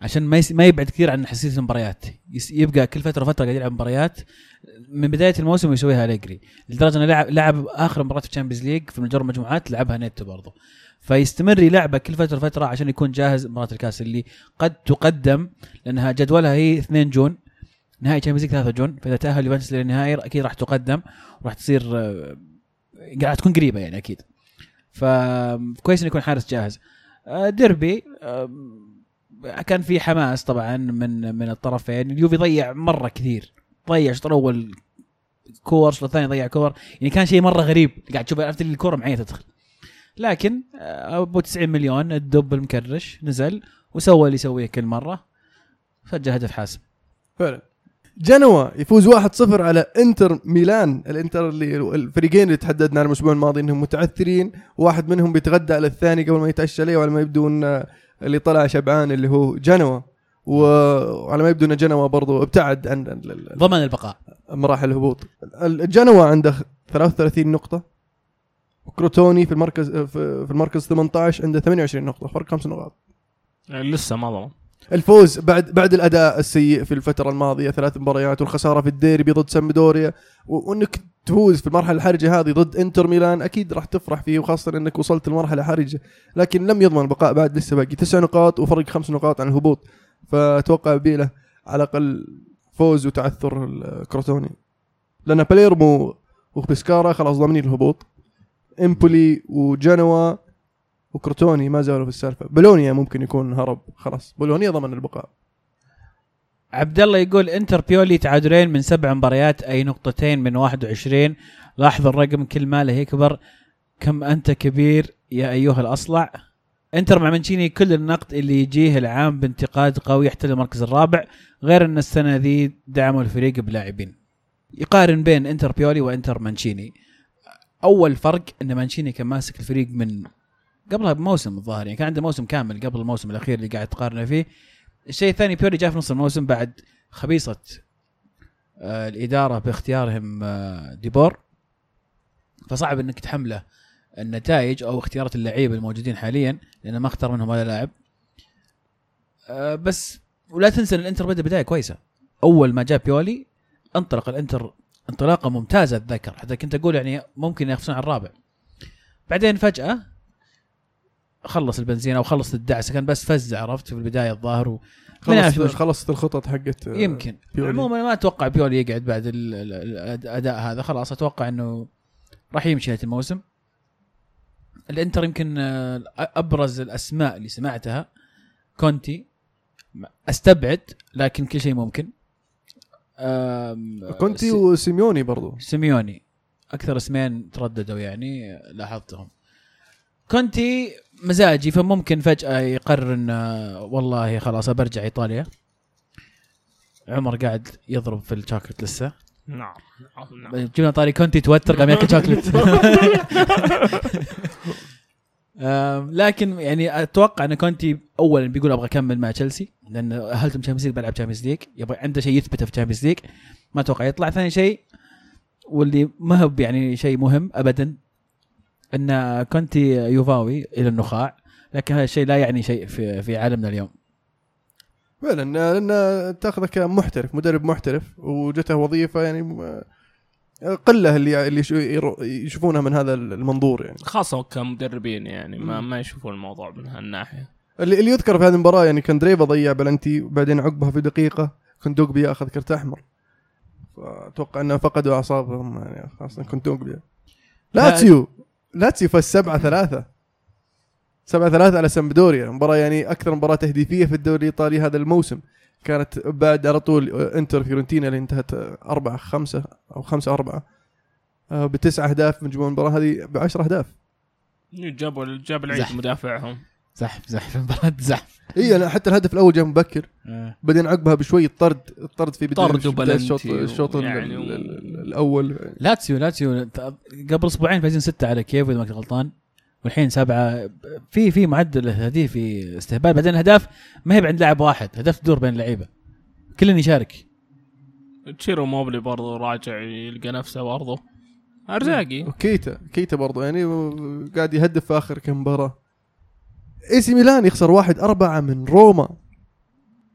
عشان ما. ما يبعد كثير عن حساسيه المباريات. يبقى كل فترة فتره قاعد يلعب مباريات من بداية الموسم يسويها أليجري لدرجة إنه لعب لعب آخر مباراة في الشامبيونز ليج في مجرد مجموعات لعبها نيتو برضه فيستمر يلعبها كل فترة فتره عشان يكون جاهز مباراة الكاس اللي قد تقدم لأنها جدولها هي 2 June نهائي Champions League 3 June فإذا تأهل يوفنتوس للنهائي أكيد راح تقدم وراح تصير آه، قاعد تكون قريبة يعني أكيد فكويس إنه يكون حارس جاهز آه، ديربي آه، كان في حماس طبعا من من الطرفين. اليوفي ضيع مرة كثير. ضيع الشوط الأول كور الشوط الثاني ضيع كور. يعني كان شيء مرة غريب. قاعد تشوف عرفت الكورة معي تدخل. لكن آه، أبو 90 مليون الدب المكرش نزل وسوى اللي يسويه كل مرة. سجل هدف حاسم. فعلا. جنوا يفوز 1-0 على إنتر ميلان. الإنتر اللي الفريقين اللي تحددنا الأسبوع الماضي إنهم متعثرين. واحد منهم بيتغدى على الثاني قبل ما يتعشى عليه وعلى ما يبدو ان اللي طلع شبعان اللي هو جنوا. وعلى ما يبدو إن جنوا برضو ابتعد عن ضمن البقاء. مراحل الهبوط. الجنوا عنده 33 نقطة. وكروتوني في المركز في المركز 18 عنده 28 نقطة. فرق خمس نقاط. يعني لسه ما ضمن. الفوز بعد بعد الأداء السيء في الفترة الماضية ثلاث مباريات والخسارة في الديربي ضد سامدوريا. و- وإنك تفوز في المرحلة الحرجة هذه ضد إنتر ميلان أكيد راح تفرح فيه وخاصة إنك وصلت لمرحلة حرجة. لكن لم يضمن البقاء بعد لسه باقي تسع نقاط وفرق خمس نقاط عن الهبوط. فأتوقع بيله على الأقل فوز وتعثر الكروتوني. لأن باليرمو وبسكارا خلاص ضامنين الهبوط. إمبولي وجنوا وكروتوني ما زالوا في السالفة. بولونيا ممكن يكون هرب خلاص. بولونيا ضمن البقاء. عبد الله يقول انتر بيولي تعادلين من سبع مباريات اي نقطتين من 21 لاحظ الرقم كل ما له يكبر. كم انت كبير يا ايها الاصلع؟ انتر مع مانشيني كل النقد اللي يجيه العام بانتقاد قوي يحتل المركز الرابع غير ان السنة ذي دعموا الفريق بلاعبين. يقارن بين انتر بيولي وانتر مانشيني. اول فرق ان مانشيني كان ماسك الفريق من قبلها بموسم الظاهر يعني كان عنده موسم كامل قبل الموسم الأخير اللي قاعد تقارنه فيه. الشيء الثاني بيولي جاء في نص الموسم بعد خبيصة آه الإدارة باختيارهم آه ديبور. فصعب إنك تحمله النتائج أو اختيارات اللعيبة الموجودين حاليا لأنه ما اختار منهم ولا لاعب. آه بس ولا تنسى إن الإنتر بدأ بداية كويسة. أول ما جاء بيولي انطلق الإنتر انطلاقة ممتازة أتذكر. حتى كنت أقول يعني ممكن ينافسون على الرابع. بعدين فجأة خلص البنزين أو خلص الدعسه كان بس فز عرفت؟ في البداية الظاهر و... خلصت خلصت الخطط حقت آه، يمكن. عموما ما أتوقع بيولي يقعد بعد ال- ال- ال- الأداء هذا. خلاص أتوقع إنه راح يمشي نهايه الموسم. الإنتر يمكن آه، أبرز الأسماء اللي سمعتها. كونتي أستبعد لكن كل شيء ممكن. كونتي وسيميوني برضو. سيميوني. أكثر اسمين ترددوا يعني لاحظتهم. كونتي مزاجي فممكن فجأة يقرر إنه والله خلاص برجع إيطاليا. عمر قاعد يضرب في الشوكلت لسه. نعم نعم نعم. جبنا طاري كونتي توتر قام ياكل شوكلت. لكن يعني أتوقع إن كونتي اولا بيقول أبغى أكمل مع تشيلسي لأن أهلتم Champions League بلعب Champions League يبغى عنده شيء يثبته في Champions League ما أتوقع يطلع ثاني شيء واللي ما هو يعني شيء مهم ابدا إن كونتي يوفاوي إلى النخاع لكن هذا الشيء لا يعني شيء في في عالمنا اليوم. فعلا لأن تاخذه كمحترف مدرب محترف وجته وظيفة يعني قلة اللي اللي يشوفونها من هذا المنظور يعني. خاصة كمدربين يعني ما ما يشوفون الموضوع من هالناحية. اللي, اللي يذكر في هذه المباراة يعني كان دريفا ضيع بلنتي وبعدين عقبها في دقيقة كوندوجبي ياخذ كرت أحمر. فأتوقع إنه فقدوا أعصابهم يعني خاصة كوندوجبي لاتسيو! لاتسيو فاز 7 3 7 3 على سامبدوريا. مباراة يعني أكثر مباراة تهديفية في الدوري الإيطالي هذا الموسم. كانت بعد على طول إنتر فيورنتينا اللي انتهت 4 5 أو 5 4 بتسع أهداف من جمهور المباراة هذه ب 10 أهداف. جابوا جاب العيد. مدافعهم. زحف زحف مباراة زحف. اي أنا حتى الهدف الأول جاء مبكر. آه. بعدين عقبها بشوي طرد الطرد في بداية طرد بداية الشوط الشوط ال- يعني و- الأول. لاتسيو لاتسيو قبل أسبوعين فايزين ستة على كيف إذا ما كنت غلطان. والحين سبعة في في معدل هذيه في استهبال. بعدين الاهداف ما هي عند لاعب واحد هدف تدور بين اللعيبة. كل يشارك. تشيرو إموبيلي برضو راجع يلقى نفسه برضو. أرزاق. وكيتا كيتا برضو يعني قاعد يهدف في آخر كم مباراة. إي سي ميلان يخسر واحد أربعة من روما.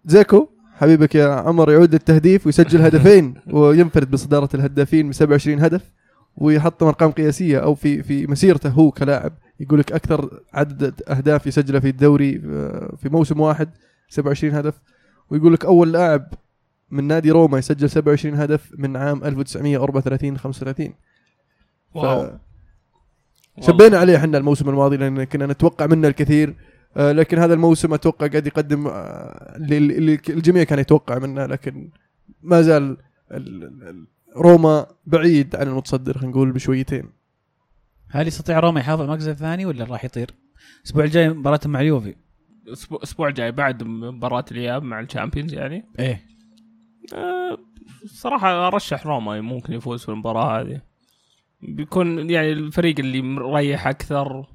زاكو حبيبك يا عمر يعود للتهديف ويسجل هدفين وينفرد بصدارة الهدافين ب 27 هدف ويحطم أرقام قياسية أو في في مسيرته هو كلاعب. يقول لك أكثر عدد أهداف يسجلها في الدوري آه، في موسم واحد 27 هدف. ويقول لك أول لاعب من نادي روما يسجل 27 هدف من عام 1934 35 واو. شبينا عليه إحنا الموسم الماضي لأن كنا نتوقع منه الكثير. آه، لكن هذا الموسم أتوقع قاعد يقدم آه، اللي اللي الجميع كان يتوقع منه لكن ما زال ال- ال- ال- روما بعيد عن المتصدر خلينا نقول بشويتين. هل يستطيع روما يحافظ على المركز الثاني ولا راح يطير؟ الأسبوع الجاي مباراتهم مع اليوفي. الأسبوع الجاي بعد مباراة الإياب مع الشامبيونز يعني؟ إيه. أه صراحة أرشح روما ممكن يفوز في المباراة هذه. بيكون يعني الفريق اللي مريح أكثر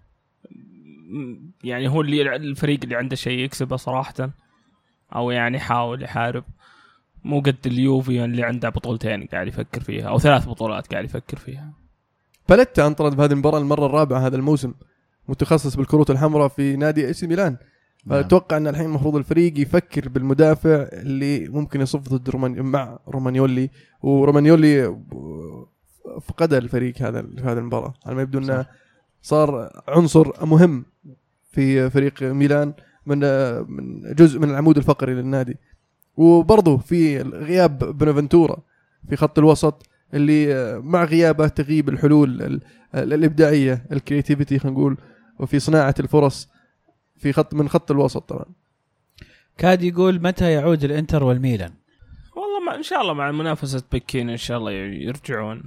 يعني هو اللي الفريق اللي عنده شيء يكسبه صراحة أو يعني يحاول يحارب. مو قد اليوفي اللي عنده بطولتين قاعد يفكر فيها أو ثلاث بطولات قاعد يفكر فيها. باليتا أنطرد بهذه المباراة المرة الرابعة هذا الموسم متخصص بالكروت الحمراء في نادي إي سي ميلان. نعم. أتوقع أن الحين المفروض الفريق يفكر بالمدافع اللي ممكن يصف جنب رومانيو مع رومانيولي. ورومانيولي فقد الفريق هذا في هذه المباراة. على ما يبدو إنه. صار عنصر مهم في فريق ميلان من من جزء من العمود الفقري للنادي. وبرضه في غياب بونافنتورا في خط الوسط اللي مع غيابه تغيب الحلول ال- ال- الإبداعية ال creativity خلينا نقول وفي صناعة الفرص في خط من خط الوسط طبعا. كاد يقول متى يعود الإنتر والميلان؟ والله ما إن شاء الله مع مناسبة بكين إن شاء الله يرجعون.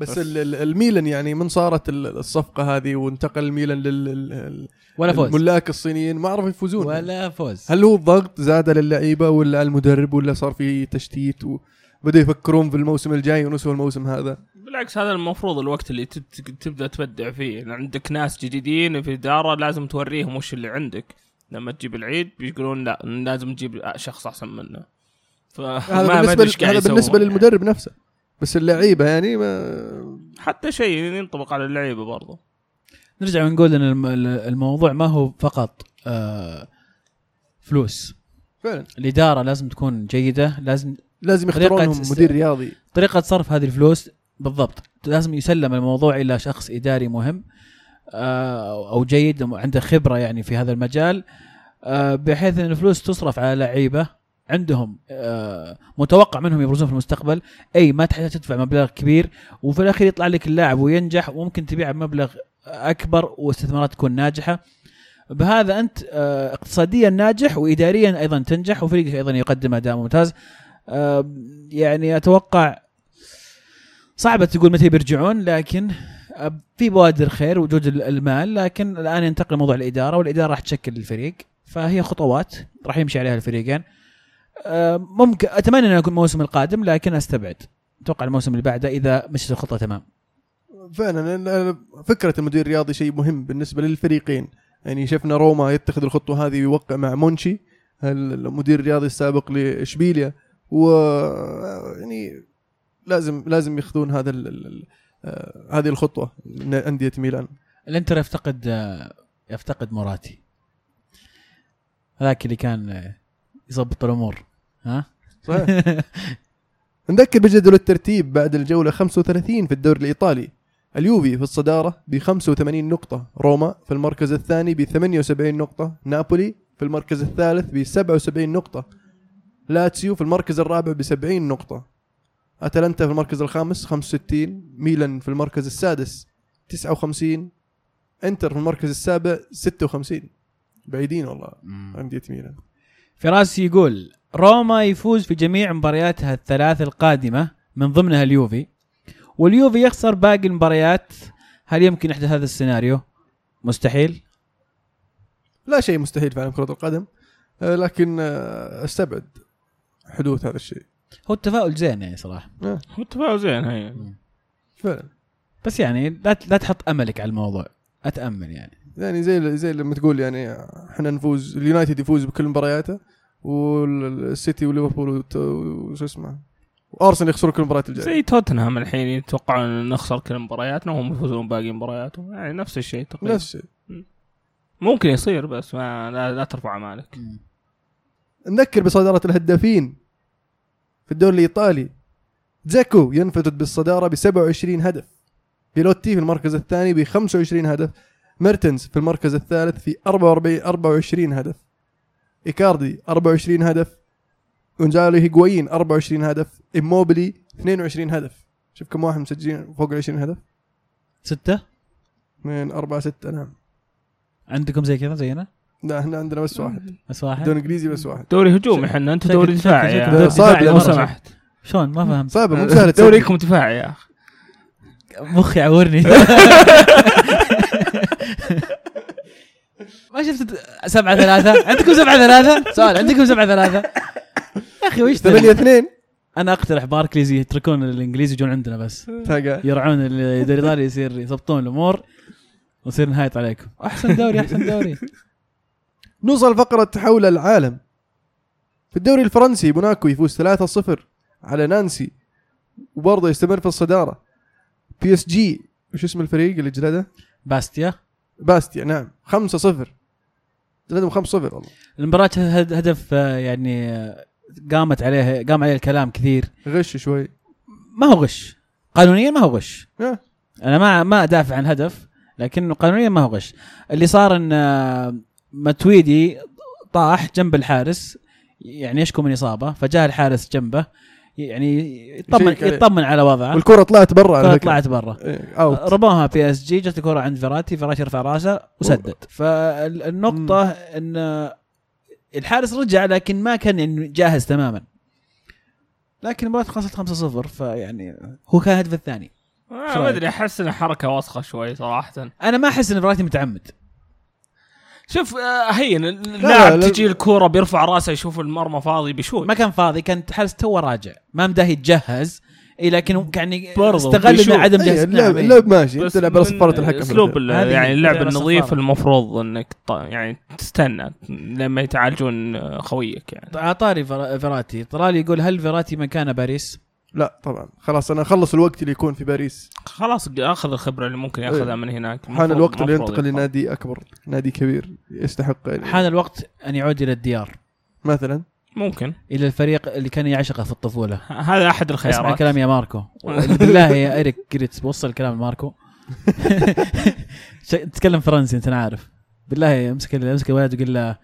بس, بس. ال- ال- الميلان يعني من صارت ال- الصفقة هذه وانتقل الميلان لل ولا فوز. الملاك الصينيين ما عرفوا يفوزون. ولا فوز. هل هو الضغط زاد للعيبة ولا على المدرب ولا صار في تشتيت وبدأوا يفكرون في الموسم الجاي ونسوا الموسم هذا؟ بالعكس هذا المفروض الوقت اللي تبدأ تبدع فيه. لأن عندك ناس جديدين في الإدارة لازم توريهم وش اللي عندك. لما تجيب العيد بيقولون لا لازم تجيب شخص أحسن منه. فما هذا بالنسبة هذا بالنسبة يسوون. للمدرب نفسه. بس اللعيبة يعني ما حتى شيء ينطبق على اللعيبة برضو. نرجع ونقول إن الم- الموضوع ما هو فقط آه، فلوس. فعلا. الإدارة لازم تكون جيدة لازم لازم يختارون مدير رياضي. طريقة صرف هذه الفلوس بالضبط. لازم يسلم الموضوع إلى شخص إداري مهم آه، أو جيد عنده خبرة يعني في هذا المجال آه، بحيث إن الفلوس تصرف على لعيبة عندهم آه، متوقع منهم يبرزون في المستقبل. أي ما تحتاج تدفع مبلغ كبير وفي الأخير يطلع لك اللاعب وينجح وممكن تبيعه بمبلغ أكبر واستثمارات تكون ناجحة. بهذا أنت آه، اقتصاديا ناجح واداريا أيضا تنجح وفريقك أيضا يقدم أداء ممتاز. آه، يعني أتوقع صعبة تقول متى بيرجعون لكن في بوادر خير وجود ال- المال لكن الآن ينتقل موضوع الاداره والإدارة راح تشكل الفريق. فهي خطوات راح يمشي عليها الفريقين. ممكن أتمنى انه يكون الموسم القادم لكن أستبعد. أتوقع الموسم اللي بعده إذا مشت الخطة تمام. فعلا فكرة المدير الرياضي شيء مهم بالنسبة للفريقين. يعني شفنا روما يتخذ الخطوة هذه ويوقع مع مونشي المدير الرياضي السابق لإشبيليا. و يعني لازم لازم يأخذون هذا ال- آه، هذه الخطوة من انديه ميلان. الإنتر يفتقد آه، يفتقد مراتي هذاك اللي كان آه، يظبط الأمور ها؟ صحيح. نذكر بجدول الترتيب بعد الجولة 35 في الدوري الإيطالي. اليوفي في الصدارة ب 85 نقطة روما في المركز الثاني ب 78 نقطة نابولي في المركز الثالث ب 77 نقطة لاتسيو في المركز الرابع ب 70 نقطة أتلانتا في المركز الخامس 65 ميلان في المركز السادس 59 إنتر في المركز السابع 56 بعيدين والله أندية ميلان. فراس يقول روما يفوز في جميع مبارياتها الثلاث القادمة من ضمنها اليوفي. واليوفي يخسر باقي المباريات. هل يمكن يحدث هذا السيناريو؟ مستحيل. لا شيء مستحيل في عالم كرة القدم. آه، لكن آه، أستبعد حدوث هذا الشيء. هو التفاؤل زين يعني صراحة. آه، هو التفاؤل زين هي. فعلا. بس يعني لا لا تحط أملك على الموضوع. أتأمل يعني. يعني زي زي لما تقول يعني إحنا نفوز اليونايتد يفوز بكل مبارياته والسيتي وليفربول وت- وش اسمه وأرسنال يخسرون كل المباريات الجاية. زي توتنهام الحين يتوقعون إن نخسر كل مبارياتنا وهم يفوزون باقي مبارياتهم يعني نفس الشيء تقريبا. نفس الشيء. ممكن يصير بس ما لا, لا ترفع امالك نذكر بصدارة الهدافين في الدوري الإيطالي. زاكو ينفرد بالصدارة ب 27 هدف. بيلوتي في المركز الثاني ب 25 هدف. ميرتنز في المركز الثالث في 44 24 هدف. إيكاردي 24 هدف. وغونزالو هيغوايين 24 هدف. إموبيلي 22 هدف. شوف كم واحد مسجلين فوق ال 20 هدف. ستة؟ من 4 6 نعم. عندكم زي كذا زينا؟ لا إحنا عندنا بس واحد. بس واحد؟ دوري إنجليزي بس واحد. دوري هجومي إحنا أنتم شكل- دوري دفاعي صعب لو. سمحت. شلون؟ ما فهمت. صعبه مو تسجل. دوريكم دفاعي يا أخي. مخي يعورني. ما شفت سبعة ثلاثة؟ عندكم سبعة ثلاثة؟ سؤال عندكم سبعة ثلاثة؟ يا أخي وش 8 ذا؟ 2 أنا أقترح باركليز يتركون الإنجليزي يجون عندنا بس. يرجعون الدوري الايطالي يصير يضبطون الأمور ويصير نهايط عليكم. أحسن دوري أحسن دوري. نوصل فقرة حول العالم. في الدوري الفرنسي موناكو يفوز 3-0 على نانسي وبرضه يستمر في الصدارة. بي إس جي وش اسم الفريق اللي جلده؟ باستيا. باستيا نعم. 5-0 جلدهم 5-0 والله. المباراة هد- هدف آه، يعني آه، قامت عليه قام عليه الكلام كثير. غش شوي. ما هو غش. قانونيا ما هو غش. آه. أنا ما ما أدافع عن هدف لكنه قانونيا ما هو غش. اللي صار إن آه، ماتويدي طاح جنب الحارس يعني يشكو من إصابة فجاء الحارس جنبه. يعني يطمن. يطمن على وضعه. والكرة طلعت برا طلعت برا. إيه، رموها بي إس جي جت الكرة عند فيراتي فيراتي رفع راسه وسدد. فالنقطه إن الحارس رجع لكن ما كان يعني جاهز تماما. لكن المباراة خلصت 5-0 فيعني هو كان الهدف الثاني. آه، ما أدري أحس انها حركة وسخه شوي صراحة. أنا ما أحس إن فيراتي متعمد. شوف آه، هي اللعب لا. تجي الكورة بيرفع راسه يشوف المرمى فاضي بيشوت ما كان فاضي كان الحارس تو راجع ما مداه يتجهز اي لكن هو يعني استغل. انه عدم إيه، جهاز اللعب. اللعب ماشي أنت بس لعب على من صفارة الحكم أسلوب يعني اللعب النظيف. المفروض إنك يعني تستنى لما يتعالجون آه، خويك يعني عطاري فر- فيراتي طلال يقول هل فيراتي مكان باريس؟ لا طبعا. خلاص أنا أخلص الوقت اللي يكون في باريس. خلاص أخذ الخبرة اللي ممكن يأخذها إيه. من هناك. حان الوقت اللي ينتقل. لنادي أكبر نادي كبير يستحق يعني. حان الوقت أن يعود إلى الديار. مثلا؟ ممكن. إلى الفريق اللي كان يعشقه في الطفولة. هذا أحد اسمع الخيارات كلام يا ماركو. بالله يا اريك جريتس وصل الكلام لماركو تتكلم فرنسي أنت أنا عارف بالله امسك امسك الولد وقول له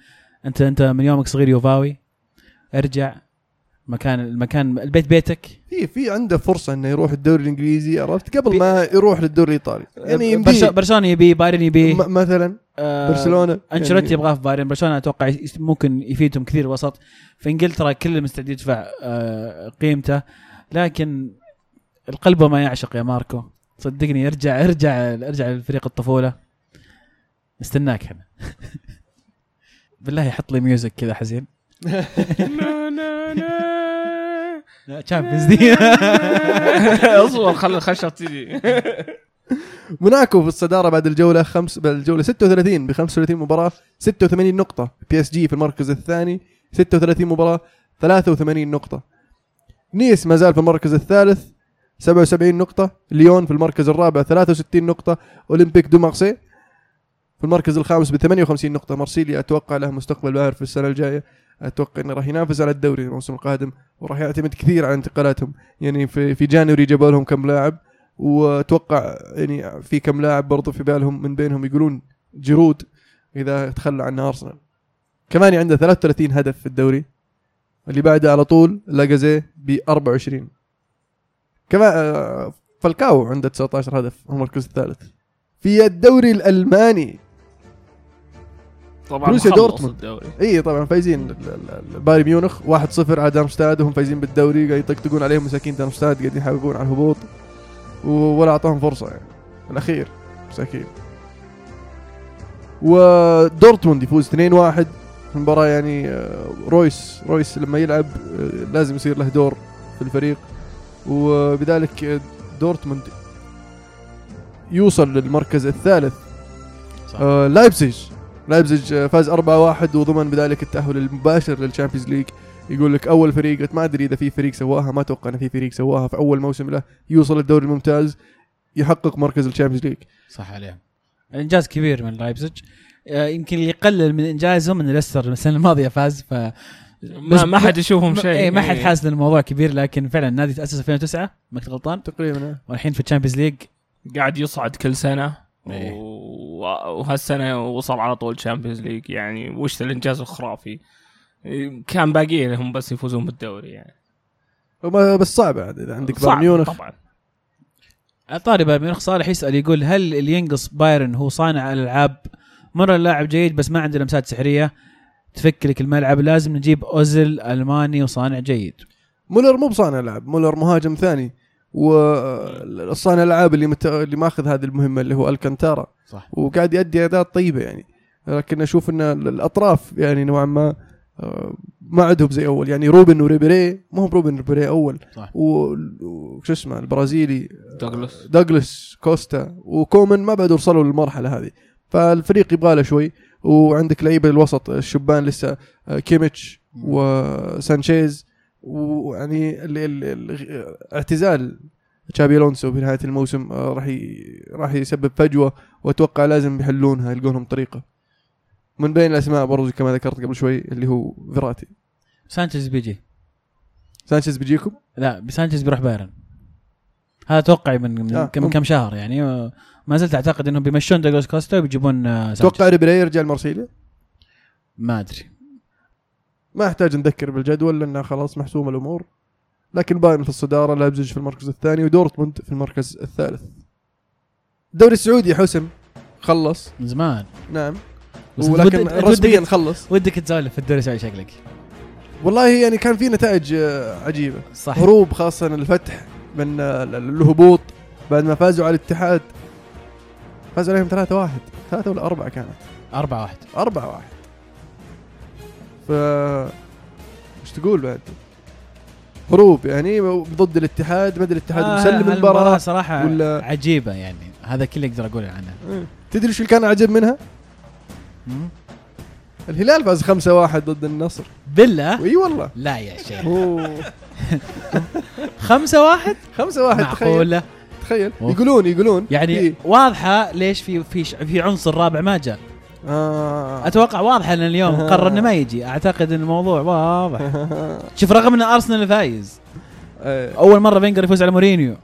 انت أنت من يومك صغير يوفاوي. ارجع. مكان المكان البيت بيتك. في في عنده فرصة إنه يروح الدوري الإنجليزي عرفت؟ قبل ما يروح للدوري الإيطالي. يعني برشلونة يبي بايرن يبي. مثلا آه، برشلونة. أنشيلوتي يعني يبغاه في بايرن. برشلونة أتوقع ممكن يفيدهم كثير وسط. في إنجلترا كل مستعد يدفع آه، قيمته. لكن القلب ما يعشق يا ماركو. صدقني ارجع ارجع ارجع لفريق الطفولة. نستناك إحنا بالله حط لي music كذا حزين. تشامبيونز ذي اصبر خلي الخشب تجي موناكو في الصدارة بعد الجولة خمس بعد الجولة 36 ب 35 مباراة 86 نقطة. بي اس جي في المركز الثاني 36 مباراة 83 نقطة. نيس ما زال في المركز الثالث 77 نقطة. ليون في المركز الرابع 63 نقطة. أولمبيك دو مارسي في المركز الخامس ب 58 نقطة. مارسيليا أتوقع له مستقبل باهر في السنة الجاية. أتوقع إنه راح ينافس على الدوري الموسم القادم وراح يعتمد كثير على انتقالاتهم. يعني في في January جابوا لهم كم لاعب وأتوقع يعني في كم لاعب برضو في بالهم من بينهم يقولون جيرود إذا تخلى عنه أرسنال. كافاني عنده 33 هدف في الدوري. اللي بعده على طول لاكازيت ب 24 كمان آه، فالكاو عنده 19 هدف في المركز الثالث. في الدوري الألماني. طبعا بوروسيا دورتموند. اي طبعا فايزين. بايرن ميونخ 1-0 على دارمشتات وهم فايزين بالدوري قاعد يطقطقون عليهم مساكين دارمشتات قاعدين يحاربون على الهبوط. ولا أعطاهم فرصة يعني. الأخير مساكين. ودورتموند يفوز 2-1 في مباراة يعني آه، رويس رويس لما يلعب آه، لازم يصير له دور في الفريق. وبذلك آه، دورتموند يوصل للمركز الثالث. صح. آه لايبزيج لايبزيج آه، فاز 4-1 وضمن بذلك التأهل المباشر لل Champions League. يقول لك أول فريق ما أدري إذا في فريق سواها ما أتوقع إن في فريق سواها في أول موسم له يوصل الدوري الممتاز يحقق مركز الشامبيونز ليج. صح عليهم. إنجاز كبير من لايبزيج. آه، يمكن اللي يقلل من إنجازهم إن ليستر السنة الماضيه فاز ف ما, ما حد يشوفهم شيء. اي ما حد إيه. حاسس ان الموضوع كبير لكن فعلا النادي تأسس 2009 ما كنت غلطان. تقريبا والحين في الشامبيونز ليج. قاعد يصعد كل سنة إيه. وهالسنة وصل على طول تشامبيونز ليج يعني وش الإنجاز الخرافي؟ كان باقي لهم بس يفوزون بالدوري يعني. بس صعب عاد إذا عندك بايرن ميونخ. طبعا. طاري بايرن ميونخ صالح يسأل يقول هل اللي ينقص بايرن هو صانع الألعاب؟ مره لاعب جيد بس ما عنده لمسات سحرية. تفك لك الملعب لازم نجيب اوزل ألماني وصانع جيد. مولر مو بصانع العاب مولر مهاجم ثاني. والصانع الألعاب اللي مت... اللي ماخذ هذه المهمة اللي هو ألكانتارا صح. وقاعد يؤدي اداءات طيبة يعني. لكن أشوف إن الأطراف يعني نوعا ما آه، ما عندهم زي أول. يعني روبن وريبيري مو هو روبن وريبيري أول. صح. و- وش اسمه البرازيلي دوغلاس دوغلاس كوستا وكومن ما بعد وصلوا للمرحلة هذه. فالفريق يبغى له شوي. وعندك لعيبة الوسط الشبان لسه آه، كيميتش وسانشيز ويعني ال- ال- ال- اعتزال تشابي ألونسو في نهاية الموسم آه، راح ي- راح يسبب فجوة وأتوقع لازم يحلونها يلقون لهم طريقة. من بين الأسماء برضو كما ذكرت قبل شوي اللي هو فيراتي. سانشيز بيجي. سانشيز بيجيكم؟ لا سانشيز بيروح بايرن. هذا توقعي من من, آه، كم. كم شهر يعني. و- ما زلت أعتقد إنهم بيمشون دوغلاس كوستا وبيجيبون آه، سانشيز. أتوقع ريبيري يرجع لمارسيليا؟ ما أدري. ما يحتاج نذكر بالجدول لأنها خلاص محسومة الأمور. لكن بايرن في الصداره لايبزيج في المركز الثاني ودورتموند في المركز الثالث. الدوري السعودي حسم خلص. من زمان. نعم. ولكن رسميا خلص. ودك تسولف في الدوري السعودي شكلك. والله يعني كان في نتائج آه، عجيبة. صح هروب خاصة الفتح من آه، ال- الهبوط بعد ما فازوا على الاتحاد. فازوا عليهم 3 1 ثلاثة ولا أربعة كانت؟ 4 1 أربعة واحد. ف إيش تقول بعد؟ هروب يعني ضد الاتحاد ما أدري الاتحاد آه مسلم المباراة صراحة ولا- عجيبة يعني هذا كله أقدر أقول عنها إيه. تدري إيش اللي كان عجب منها؟ مم. الهلال فاز 5-1 ضد النصر. بالله؟ اي والله. لا يا شيخ. أوه. خمسة واحد؟ 5-1 تخيل. معقولة؟ تخيل. يقولون يقولون. يعني إيه. واضحة ليش في في في عنصر رابع ما جاء. آه. أتوقع واضحة إن اليوم قرر إنه ما يجي. أعتقد إن الموضوع واضح. شوف رغم إن أرسنال فايز. إيه. أول مرة فينجر يفوز على مورينيو.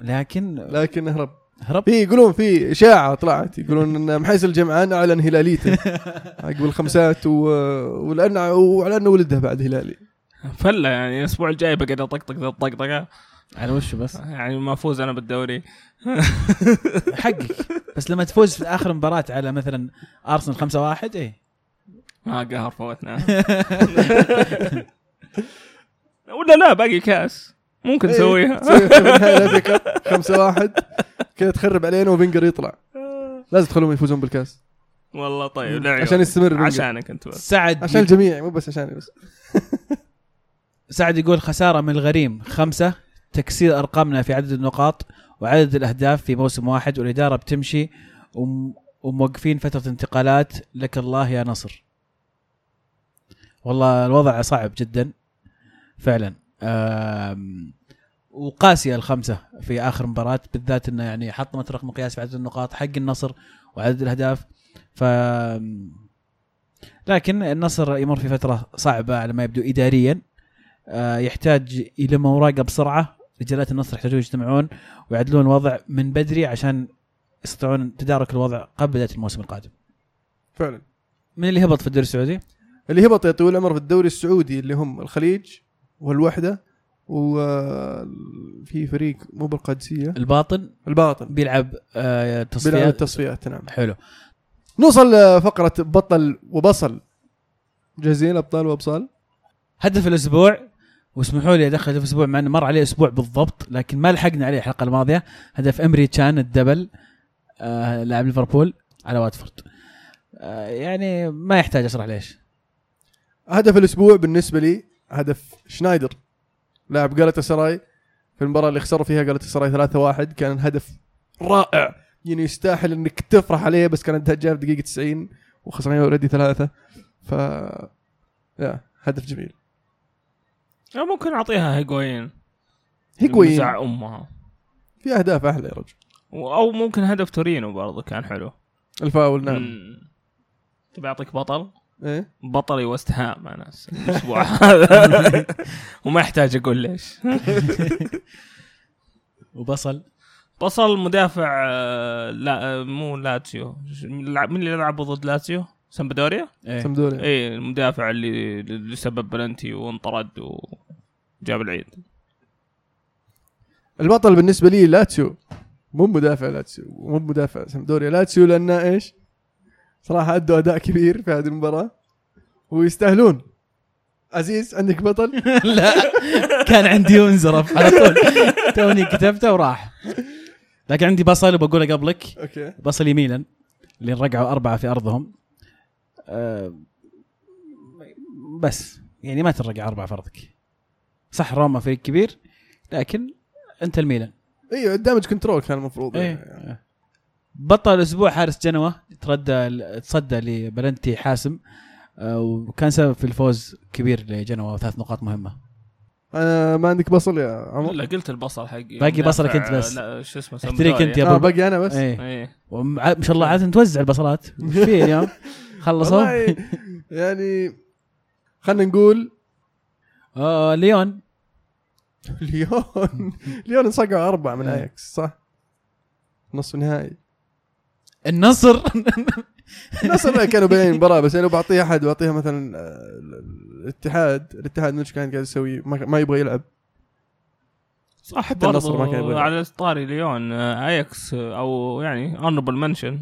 لكن لكن هرب. هرب. في يقولون في إشاعة طلعت. يقولون إن محيس الجمعان أعلن هلاليته. عقب الخمسات و... ولان وعلى انه ولده بعد هلالي. فله يعني الأسبوع الجاي بقعد أطقطق ذا الطقطقة. على وشه بس. يعني ما افوز أنا بالدوري. حقك. بس لما تفوز في آخر مباراة على مثلا أرسنال 5 1 إيه. ما قهر فوتنا. ولا لا باقي كاس. ممكن نسويها. الأفريقيا cup 5 1 كذا تخرب علينا وفينجر يطلع. لازم تخلوهم يفوزون بالكاس. والله طيب لا عشان يستمر فينجر. عشانك أنت بس. سعد عشان الجميع مو بس عشاني بس. سعد يقول خسارة من الغريم خمسة. تكسير أرقامنا في عدد النقاط وعدد الأهداف في موسم واحد والإدارة بتمشي وم- وموقفين فترة انتقالات. لك الله يا نصر. والله الوضع صعب جدا فعلا. آم، وقاسية الخمسة في آخر مباراة بالذات أنه يعني حطمت رقم قياس في عدد النقاط حق النصر وعدد الأهداف. ف لكن النصر يمر في فترة صعبة على ما يبدو إداريا. آه، يحتاج يلم اوراقه بسرعة رجالات النصر يحتاجون يجتمعون ويعدلون الوضع من بدري عشان يستطيعون تدارك الوضع قبل بدايه الموسم القادم. فعلا. من اللي هبط في الدوري السعودي؟ اللي هبط يا طويل العمر في الدوري السعودي اللي هم الخليج والوحدة وفي فريق مو بالقادسية. الباطن. الباطن. بيلعب آه بيلعب تصفيات التصفيات نعم. حلو. نوصل لفقرة بطل وبصل. جاهزين أبطال وأبصال؟ هدف الأسبوع واسمحوا لي أدخل هدف الأسبوع مع إنه مر عليه أسبوع بالضبط لكن ما لحقنا عليه الحلقة الماضية. هدف أمري تشان الدبل آه لاعب ليفربول على واتفورد. آه يعني ما يحتاج أشرح ليش. هدف الأسبوع بالنسبة لي هدف شنايدر لاعب جالتا سراي في المباراة اللي خسروا فيها جالتا سراي 3-1 كان هدف رائع يعني يستاهل إنك تفرح عليه بس كانت جاء في دقيقه 90 وخسرنا already ثلاثة. ف يا هدف جميل. ممكن أعطيها هيجواين هيجواين نزع أمها. في أهداف أحلى يا رجل. أو ممكن هدف تورينو برضه كان حلو. الفاول نعم. مم. تبي أعطيك بطل. إيه؟ بطلي وست هام أنا الأسبوع هذا. وما يحتاج أقول ليش. وبصل؟ بصل مدافع آه، لا آه، مو لاتسيو. من اللي لعبوا ضد لاتسيو؟ سامبدوريا؟ إيه. سمدوريا اي المدافع اللي اللي سبب بلنتي وانطرد وجاب العيد. البطل بالنسبة لي لاتسيو. مو مدافع لاتسيو مو مدافع سمدوريا لاتسيو لأنه إيش؟ صراحة أدوا أداء كبير في هذه المباراة. ويستاهلون. عزيز عندك بطل؟ لا كان عندي انزرف على طول. توني كتبته وراح. لكن عندي بصل وبقوله قبلك. أوكي. بصل ميلان اللي رقعوا أربعة في أرضهم. أه بس يعني ما ترقع أربعة في أرضك صح روما فريق كبير لكن أنت الميلان إيوه ال damage control كان المفروض يعني. إيه. بطل الأسبوع حارس جنوة تردى تصدى لبلنتي حاسم أه وكان سبب في الفوز كبير لجنوة وثلاث نقاط مهمة. أنا ما عندك بصل يا عمر؟ لا قلت البصل حقي. باقي بصلك أنت بس. لا شو اسمه احتريك أنت يا أبو باقي أنا بس؟ إيه. إيه. شاء الله عادة توزع البصلات. في اليوم؟ خلصوا؟ يعني خلينا نقول آه ليون. ليون. ليون انصقعوا أربعة من. اياكس صح؟ نصف نهائي. النصر. النصر كانوا بين المباراه بس يعني لو بعطيها أحد بعطيها مثلا آه، الاتحاد. الاتحاد مش كان قاعد يسوي ما ما يبغى يلعب. صح حتى النصر ما كان يبغى على طاري ليون آه، اياكس آه، أو يعني اونربل منشن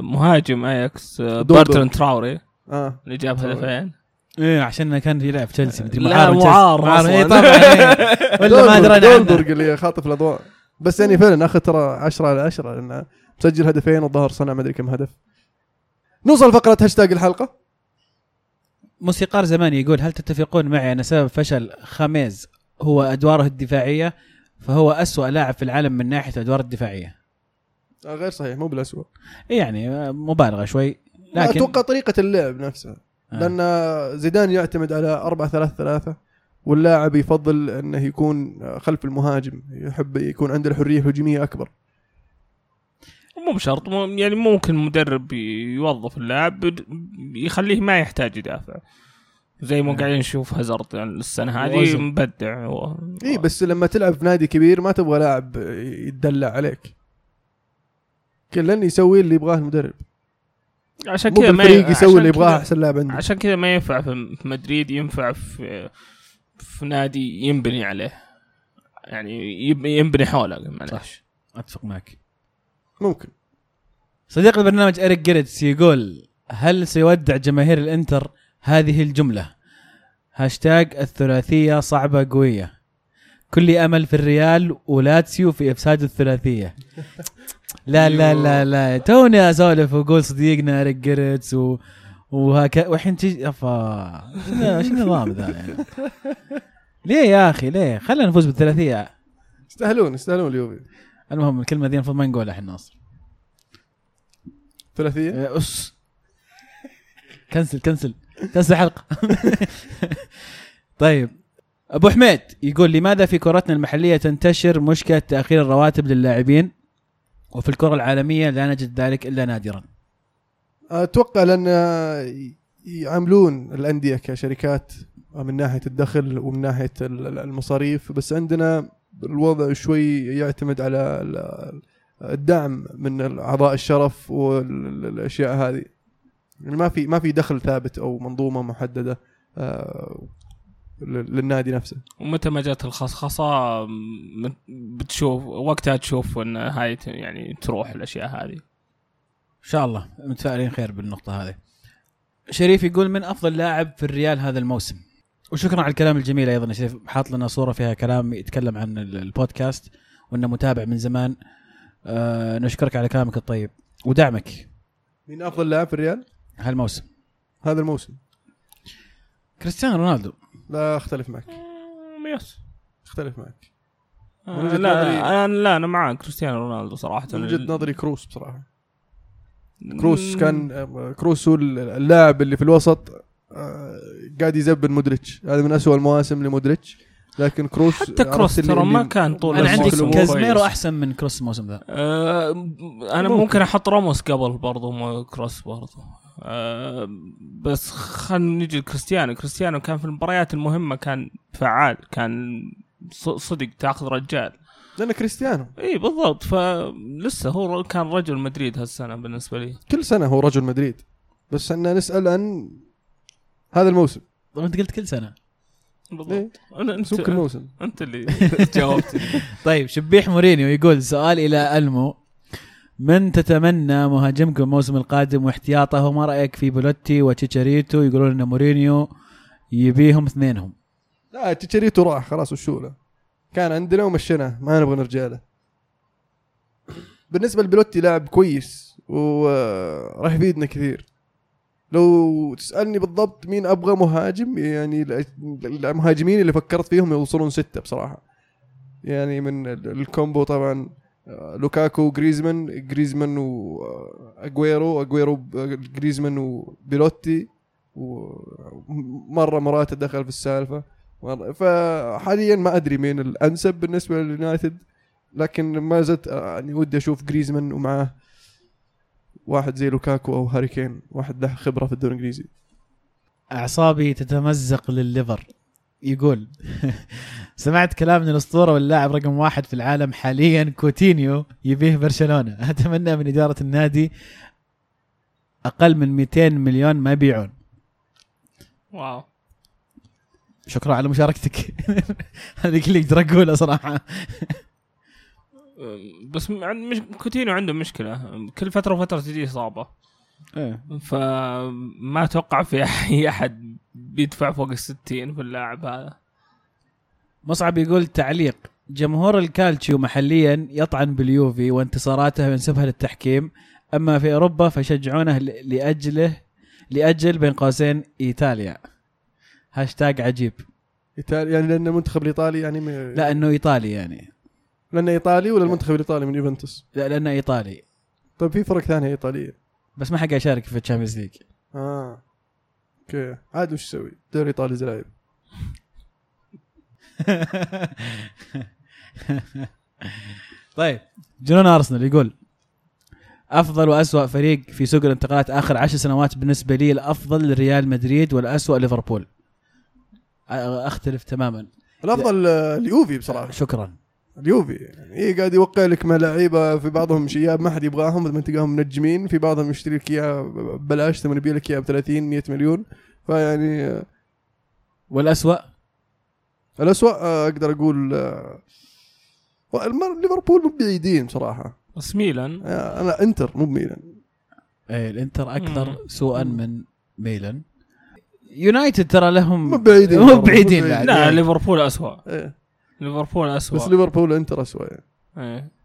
مهاجم اياكس آه،. بارترن تراوري آه اللي جاب. هدفين إيه عشان كان يلعب تشيلسي مدري لا، معار تشيلسي. أصلاً. إيه طبعا إيه. ولا ما ادري دولبرغ اللي خاطف الأضواء بس يعني فعلا أخذ ترى 10 على 10 لأنه مسجل هدفين والظهر صنع ما أدري كم هدف نوصل فقره هاشتاج الحلقة موسيقار زمان يقول هل تتفقون معي أن سبب فشل خاميز هو أدواره الدفاعية فهو أسوأ لاعب في العالم من ناحية الادوار الدفاعية آه غير صحيح مو بالاسوء إيه يعني آه، مبالغة شوي لا لكن أتوقع طريقة اللعب نفسها آه. لأن زيدان يعتمد على 4 3 3 واللاعب يفضل إنه يكون خلف المهاجم يحب يكون عنده الحرية الهجومية أكبر مو بشرط مو- يعني ممكن مدرب يوظف اللاعب يخليه ما يحتاج يدافع زي ما آه. قاعدين نشوف هازارد يعني السنة هذه. مبدع هو اي بس لما تلعب في نادي كبير ما تبغى لاعب يتدلع عليك كلن يسوي اللي يبغاه المدرب. عشان كذا ما بالفريق يسوي اللي يبغاه أحسن لاعب عنده عشان كذا ما ينفع في مدريد ينفع في في نادي ينبني عليه. يعني يب- ينبني حوله معلش أتفق معك. ممكن. صديق البرنامج اريك جيرتس يقول هل سيودع جماهير الإنتر هذه الجملة؟ هاشتاج الثلاثية صعبة قوية. كل أمل في الريال ولاتسيو في إفساد الثلاثية. لا لا لا لا. توني أسولف وأقول صديقنا اريك جيرتس و وهكذا والحين تجي أفا. شنو النظام ذا يعني؟ ليه يا أخي؟ ليه؟ خلينا نفوز بالثلاثية. يستاهلون يستاهلون اليوفي. المهم الكلمة ذي المفروض ما نقولها إحنا أصلا ثلاثية؟ اس كنسل كنسل. كنسل الحلقة طيب. أبو حميد يقول لماذا في كرتنا المحلية تنتشر مشكلة تأخير الرواتب للاعبين؟ وفي الكرة العالمية لا نجد ذلك إلا نادرا. أتوقع لأن يعاملون الأندية كشركات من ناحية الدخل ومن ناحية ال- المصاريف بس عندنا الوضع شوي يعتمد على ال- الدعم من أعضاء الشرف والأشياء هذه. يعني ما في ما في دخل ثابت أو منظومة محددة آه، للنادي نفسه. ومتى ما جت الخصخصة بتشوف وقتها تشوف إن هاي يعني تروح الأشياء هذه. إن شاء الله. متفائلين خير بالنقطة هذه. شريف يقول من أفضل لاعب في الريال هذا الموسم. وشكرا على الكلام الجميل أيضا يا شريف. حاط لنا صورة فيها كلام يتكلم عن ال- البودكاست وإنه متابع من زمان. آه نشكرك على كلامك الطيب. ودعمك. مين أفضل لاعب في الريال؟ هالموسم. هذا الموسم. كريستيانو رونالدو. لا اختلف معك. مم، yes. اختلف معك. آه، لا نظري- أنا لا أنا معك كريستيانو رونالدو صراحة. من وجهة نظري كروس بصراحة. كروس كان آه، كروس هو اللاعب اللي في الوسط آه، قاعد يزبن مودريتش. هذا من أسوأ المواسم لمودريتش. لكن كروس حتى كروس ترى ما كان طول أنا عندي كازميرو. أحسن من كروس الموسم ذا. آه أنا ممكن. ممكن أحط راموس قبل برضو مو كروس برضو. آه بس خلينا نجي لكريستيانو. كريستيانو كان في المباريات المهمة كان فعال كان ص- صدق تاخذ رجال. لأنه كريستيانو. إي بالضبط. فلسه هو كان رجل مدريد هالسنة بالنسبة لي. كل سنة هو رجل مدريد. بس إحنا نسأل عن هذا الموسم. طب أنت قلت كل سنة. بالضبط. أنا انت كل موسم. أنت اللي جاوبت. طيب شبيح مورينيو يقول سؤال إلى ألمو. من تتمنى مهاجمكم الموسم القادم واحتياطه وما رأيك في بولوتي وتشيتشاريتو يقولون إن مورينيو يبيهم اثنينهم؟ لا تشيتشاريتو راح خلاص وشو له كان عندنا ومشيناه ما نبغى نرجع له. بالنسبة لبيلوتي لاعب كويس وراح يفيدنا كثير. لو تسألني بالضبط مين أبغى مهاجم يعني ال- المهاجمين اللي فكرت فيهم يوصلون ستة بصراحة. يعني من ال- ال combo طبعا. لوكاكو وجريزمان جريزمان واجويرو أجويرو ب- جريزمان وبيلوتي ومره مراتا دخل في السالفة. فحاليا ما أدري مين الأنسب بالنسبة لليونايتد لكن ما زلت آه، يعني ودي أشوف جريزمان ومعاه واحد زي لوكاكو أو هاري كين واحد له خبرة في الدوري الإنجليزي. أعصابي تتمزق للليفر. يقول سمعت كلام من الأسطورة واللاعب رقم واحد في العالم حاليا كوتينيو يبيه برشلونة. أتمنى من إدارة النادي أقل من 200 مليون ما يبيعون. واو. شكرا على مشاركتك. هذه اللي أقدر أقولها صراحة. بس عند مش كوتينيو عنده مشكلة. كل فترة وفترة تجي إصابة. فما أتوقع في اي أحد بيدفع فوق الستين في اللاعب هذا. مصعب يقول تعليق. جمهور الكالتشيو محليا يطعن باليوفي وانتصاراته وينسبها للتحكيم. أما في أوروبا فيشجعونه لاجله لأجل بين قوسين إيطاليا. هاشتاج عجيب. إيطالي يعني لأن المنتخب الإيطالي يعني م... لا إنه إيطالي يعني. لأنه إيطالي ولا المنتخب الإيطالي من يوفنتوس؟ لا لأنه إيطالي. طيب في فرق ثانية إيطالية. بس ما حق يشارك في ال Champions League. آه okay. عاد وش يسوي؟ دوري إيطالي زلايب طيب جنون أرسنال يقول أفضل وأسوأ فريق في سوق الانتقالات آخر عشر سنوات بالنسبة لي الأفضل ريال مدريد والأسوأ ليفربول. أختلف تماما. الأفضل آه، اليوفي بصراحة. شكرا. اليوفي يعني إيه قاعد يوقع لك مع لعيبة في بعضهم شياب ما حد يبغاهم لما تلقاهم منجمين في بعضهم يشتري لك إياه ببلاش ثم يبي لك إياه ب 30 100 مليون. فيعني آه، الاسوء آه، أقدر أقول آه، ليفربول مو بعيدين بصراحه بس ميلان آه، أنا إنتر مو بميلان إيه الإنتر أكثر مم. سوءا من ميلان يونايتد ترى لهم مو بعيدين مو بعيدين. لا. ليفربول اسوء إيه. ليفربول اسوء بس ليفربول إنتر اسوء يعني. إيه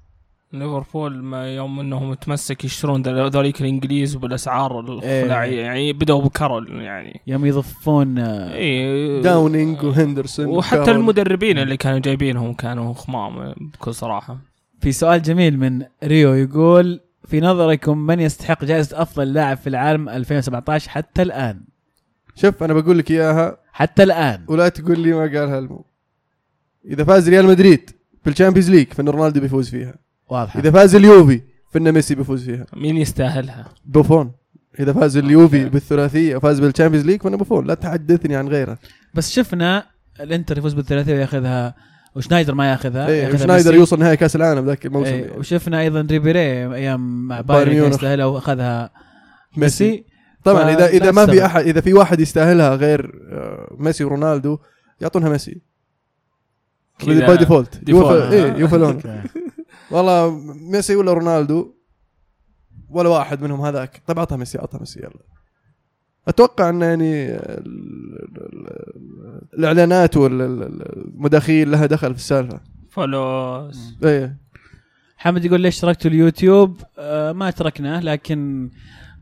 ليفربول ما يوم إنهم تمسك يشترون ذول- ذوليك الإنجليز بالأسعار الخلاعيه يعني بدأوا بكارول يعني. يوم يضفون آه، إيه. داونينج وهندرسون وحتى وكارول. المدربين اللي كانوا جايبينهم كانوا خمام بكل صراحة. في سؤال جميل من ريو يقول في نظركم من يستحق جائزة أفضل لاعب في العالم 2017 حتى الآن؟ شوف أنا بقول لك إياها. حتى الآن. ولا تقول لي ما قالها المو. إذا فاز ريال مدريد في ال Champions League فإن رونالدو بيفوز فيها. واضحة. إذا فاز اليوفي فان ميسي بيفوز فيها. مين يستاهلها؟ بوفون. إذا فاز اليوفي بالثلاثية وفاز بال Champions League فانا بوفون. لا تحدثني عن غيره. بس شفنا الإنتر يفوز بالثلاثية وياخذها وشنايدر ما ياخذها إيه ياخذها شنايدر ميسي. يوصل نهائي كأس العالم ذاك الموسم. إيه يعني. وشفنا أيضا ريبيري أيام مع بايرن. يستاهلها وأخذها ميسي. ميسي. طبعا اذا إذا ما في. احد إذا في واحد يستاهلها غير آه، ميسي ورونالدو يعطونها ميسي. by default. إيه يوفا لون. okay. والله ميسي ولا رونالدو ولا واحد منهم هذاك. طيب اعطها ميسي اعطها ميسي يلا. أتوقع إن يعني ال- ال- ال- الإعلانات والمداخيل لها دخل في السالفة. فلوس إيه. حمد يقول ليش تركتوا اليوتيوب؟ آه ما تركناه لكن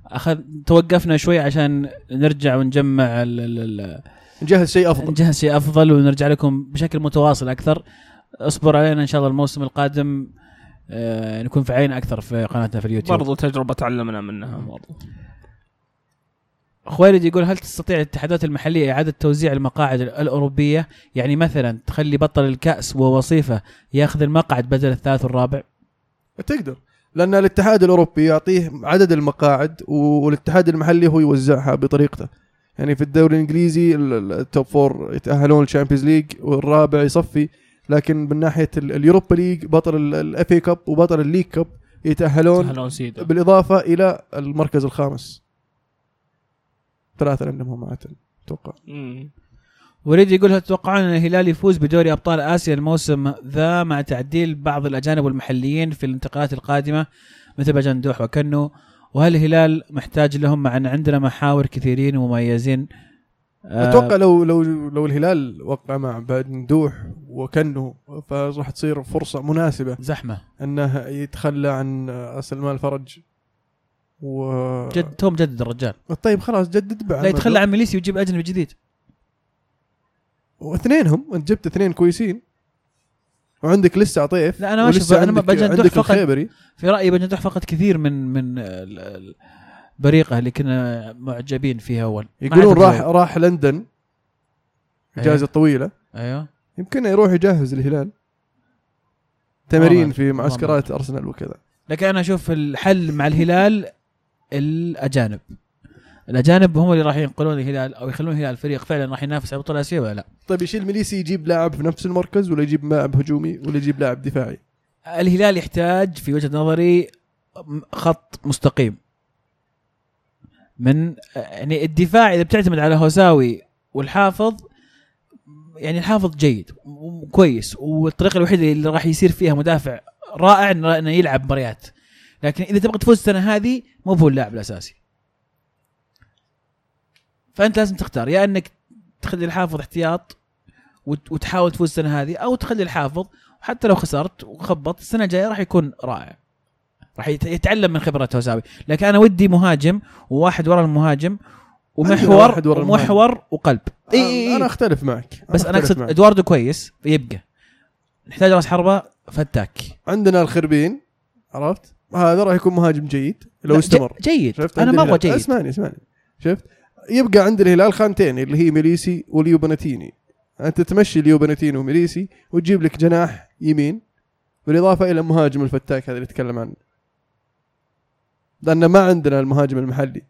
اخذ توقفنا شوي عشان نرجع ونجمع ال ال ال نجهز شيء أفضل. نجهز شيء أفضل ونرجع لكم بشكل متواصل أكثر. اصبر علينا إن شاء الله الموسم القادم. نكون فاعلين أكثر في قناتنا في اليوتيوب. برضو تجربة تعلمنا منها. برضو. خويلد يقول هل تستطيع الاتحادات المحلية إعادة توزيع المقاعد ال- الأوروبية؟ يعني مثلا تخلي بطل الكأس ووصيفه يأخذ المقعد بدل الثالث والرابع؟ تقدر. لأن الاتحاد الأوروبي يعطيه عدد المقاعد والاتحاد المحلي هو يوزعها بطريقته. يعني في الدوري الإنجليزي ال- ال- ال top four يتأهلون ال Champions League والرابع يصفي. لكن من ناحية ال- ال Europa League بطل ال FA Cup وبطل ال League Cup يتأهلون بالإضافة إلى المركز الخامس. ثلاثة عندهم هم أتوقع. مم. وريد يقول هل تتوقعون أن الهلال يفوز بدوري أبطال آسيا الموسم ذا مع تعديل بعض الأجانب والمحليين في الانتقالات القادمة مثل بجندوح وكنو؟ وهل الهلال محتاج لهم مع أن عندنا محاور كثيرين ومميزين أتوقع لو لو لو الهلال وقع مع بندوح وكنه فراح تصير فرصة مناسبة. زحمة. أنه يتخلى عن سلمان الفرج. و جد تو مجدد الرجال. طيب خلاص جدد بعد لا يتخلى عن ميليسي ويجيب أجنبي جديد. واثنينهم أنت جبت اثنين كويسين. وعندك لسه عطيف. لا، أنا ما بجندوح عندك فقط. الخيبري. في رأيي بجندوح فقد كثير من من ال- ال- البريقه اللي كنا معجبين فيها أول. يقولون راح زي- راح لندن اجازه طويلة. أيوه. يمكن يروح يجهز الهلال. تمارين ما- في معسكرات أرسنال وكذا. لكن أنا أشوف الحل مع الهلال الأجانب. الأجانب هم اللي راح ينقلون الهلال أو يخلون الهلال فريق فعلا راح ينافس على بطولة اسيا ولا لا؟ طيب يشيل ميليسي يجيب لاعب في نفس المركز ولا يجيب لاعب هجومي ولا يجيب لاعب دفاعي؟ الهلال يحتاج في وجهة نظري خط مستقيم. من يعني الدفاع إذا بتعتمد على هوساوي والحافظ يعني الحافظ جيد وكويس والطريقة الوحيدة اللي راح يصير فيها مدافع رائع إنه يلعب مباريات لكن إذا تبغى تفوز السنة هذه مو هو اللاعب الأساسي. فأنت لازم تختار يا إنك تخلي الحافظ احتياط وت- وتحاول تفوز السنة هذه أو تخلي الحافظ وحتى لو خسرت وخبط السنة الجاية راح يكون رائع. راح يت- يتعلم من خبرة هوساوي لكن أنا ودي مهاجم وواحد ورا المهاجم ومحور ورا ومحور وقلب. اي اي أنا أختلف معك. بس أنا أقصد. إدواردو كويس يبقى. نحتاج راس حربة فتاك. عندنا الخربين عرفت؟ هذا راح يكون مهاجم جيد لو استمر. جيد. شفت؟ أنا مره الهلال. جيد. اسمعني اسمعني. شفت؟ يبقى عند الهلال خانتين اللي هي ميليسي وليو بناتيني. أنت تمشي ليو بناتيني وميليسي وتجيب لك جناح يمين بالإضافة إلى مهاجم الفتاك هذا اللي نتكلم عنه. لأن ما عندنا المهاجم المحلي.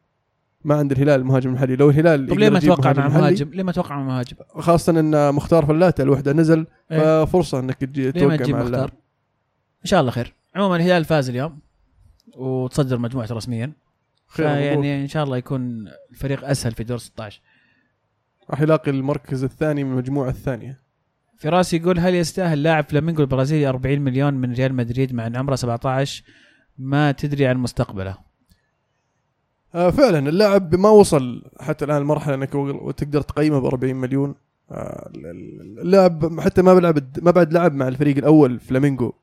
ما عند الهلال المهاجم المحلي. لو الهلال طب ليه ما توقع مع مهاجم ليه ما توقع مع مهاجم خاصة إن مختار فلاتة الوحده نزل إيه. ففرصة إنك تجي توقع تجيب مع مختار؟ إن شاء الله خير. عموما الهلال فاز اليوم وتصدر مجموعته رسميا. خير. يعني إن شاء الله يكون الفريق أسهل في دور 16 راح يلاقي المركز الثاني من المجموعة الثانية. فراس يقول هل يستاهل لاعب فلامينغو البرازيلي 40 مليون من ريال مدريد مع إن عمره 17 ما تدري عن مستقبله. آه فعلا اللاعب ما وصل حتى الآن المرحله إنك تقدر تقيمه ب 40 مليون. آه اللاعب حتى ما بلعب ما بعد لعب مع الفريق الأول فلامينغو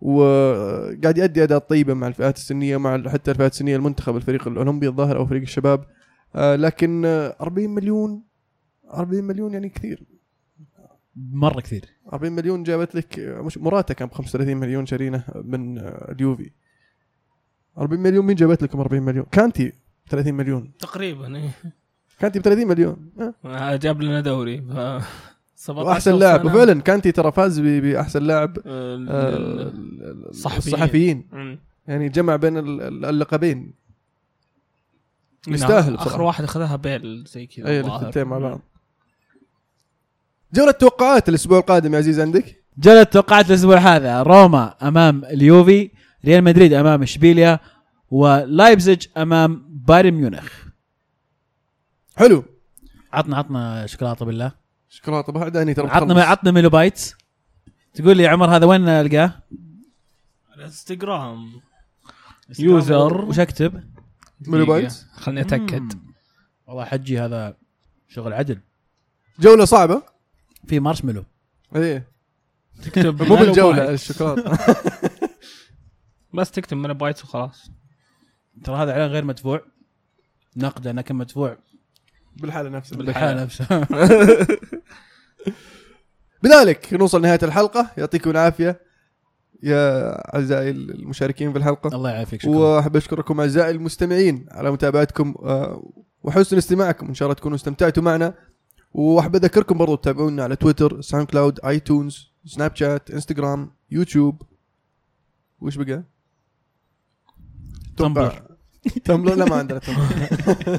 وقاعد يؤدي أداء طيبة مع الفئات السنية مع حتى الفئات السنية المنتخب الفريق الأولمبي الظاهر أو فريق الشباب. آه لكن آه 40 مليون 40 مليون يعني كثير. مرة كثير. 40 مليون جابت لك مش موراتا كان ب 35 مليون شارينه من اليوفي. 40 مليون مين جابت لكم 40 مليون؟ كانتي. 30 مليون تقريبا إيه. كانتي ب 30 مليون آه. آه، جاب لنا دوري ف 17 وأحسن لاعب. وفعلا كانتي ترى فاز ب- بأحسن لاعب آه، ال- الصحفيين. الصحفيين. يعني جمع بين ال- ال- اللقبين يستاهل آخر بصراحة. واحد أخذها بيل زي كذا أي الظاهر. الثنتين مع بعض جولة توقعات الأسبوع القادم يا عزيز عندك؟ جولة توقعات الأسبوع هذا روما أمام اليوفي ريال مدريد أمام إشبيليا ولايبزيج أمام بايرن ميونخ. حلو. عطنا عطنا شوكولاتة بالله. شوكولاتة بعد اني ترى عطنا. عطنا Milo Bites. تقول لي يا عمر هذا وين ألقاه؟ الانستغرام يوزر. وش أكتب؟ ميلو بايت خلني أتأكد. مم. والله حجي هذا شغل عدل. جولة صعبة. في مارشميلو. إيه. تكتب مو ميلو بالجولة بايت. الشوكولاتة. بس تكتب من بايت وخلاص. ترى هذا إعلان غير مدفوع. نقدا لكن مدفوع بالحالة نفسها بالحالة. نفسها. بذلك نوصل نهاية الحلقة. يعطيكم العافية يا أعزائي المشاركين في الحلقة. الله يعافيك شكرا. وأحب أشكركم أعزائي المستمعين على متابعتكم آه، وحسن استماعكم. إن شاء الله تكونوا استمتعتوا معنا. وأحب أذكركم برضو تتابعونا على تويتر ساوند كلاود آيتونز سناب شات إنستغرام يوتيوب. وش بقى؟ تمبلر. تمبلر لا ما عندنا تمبلر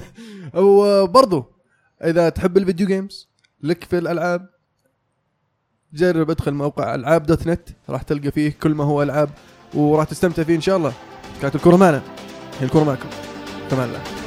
وبرضو إذا تحب الفيديو جيمز لك في الألعاب جرب ادخل موقع ألعاب دوت نت راح تلقى فيه كل ما هو ألعاب وراح تستمتع فيه إن شاء الله. كانت الكره معنا. الكره معكم. كمان الله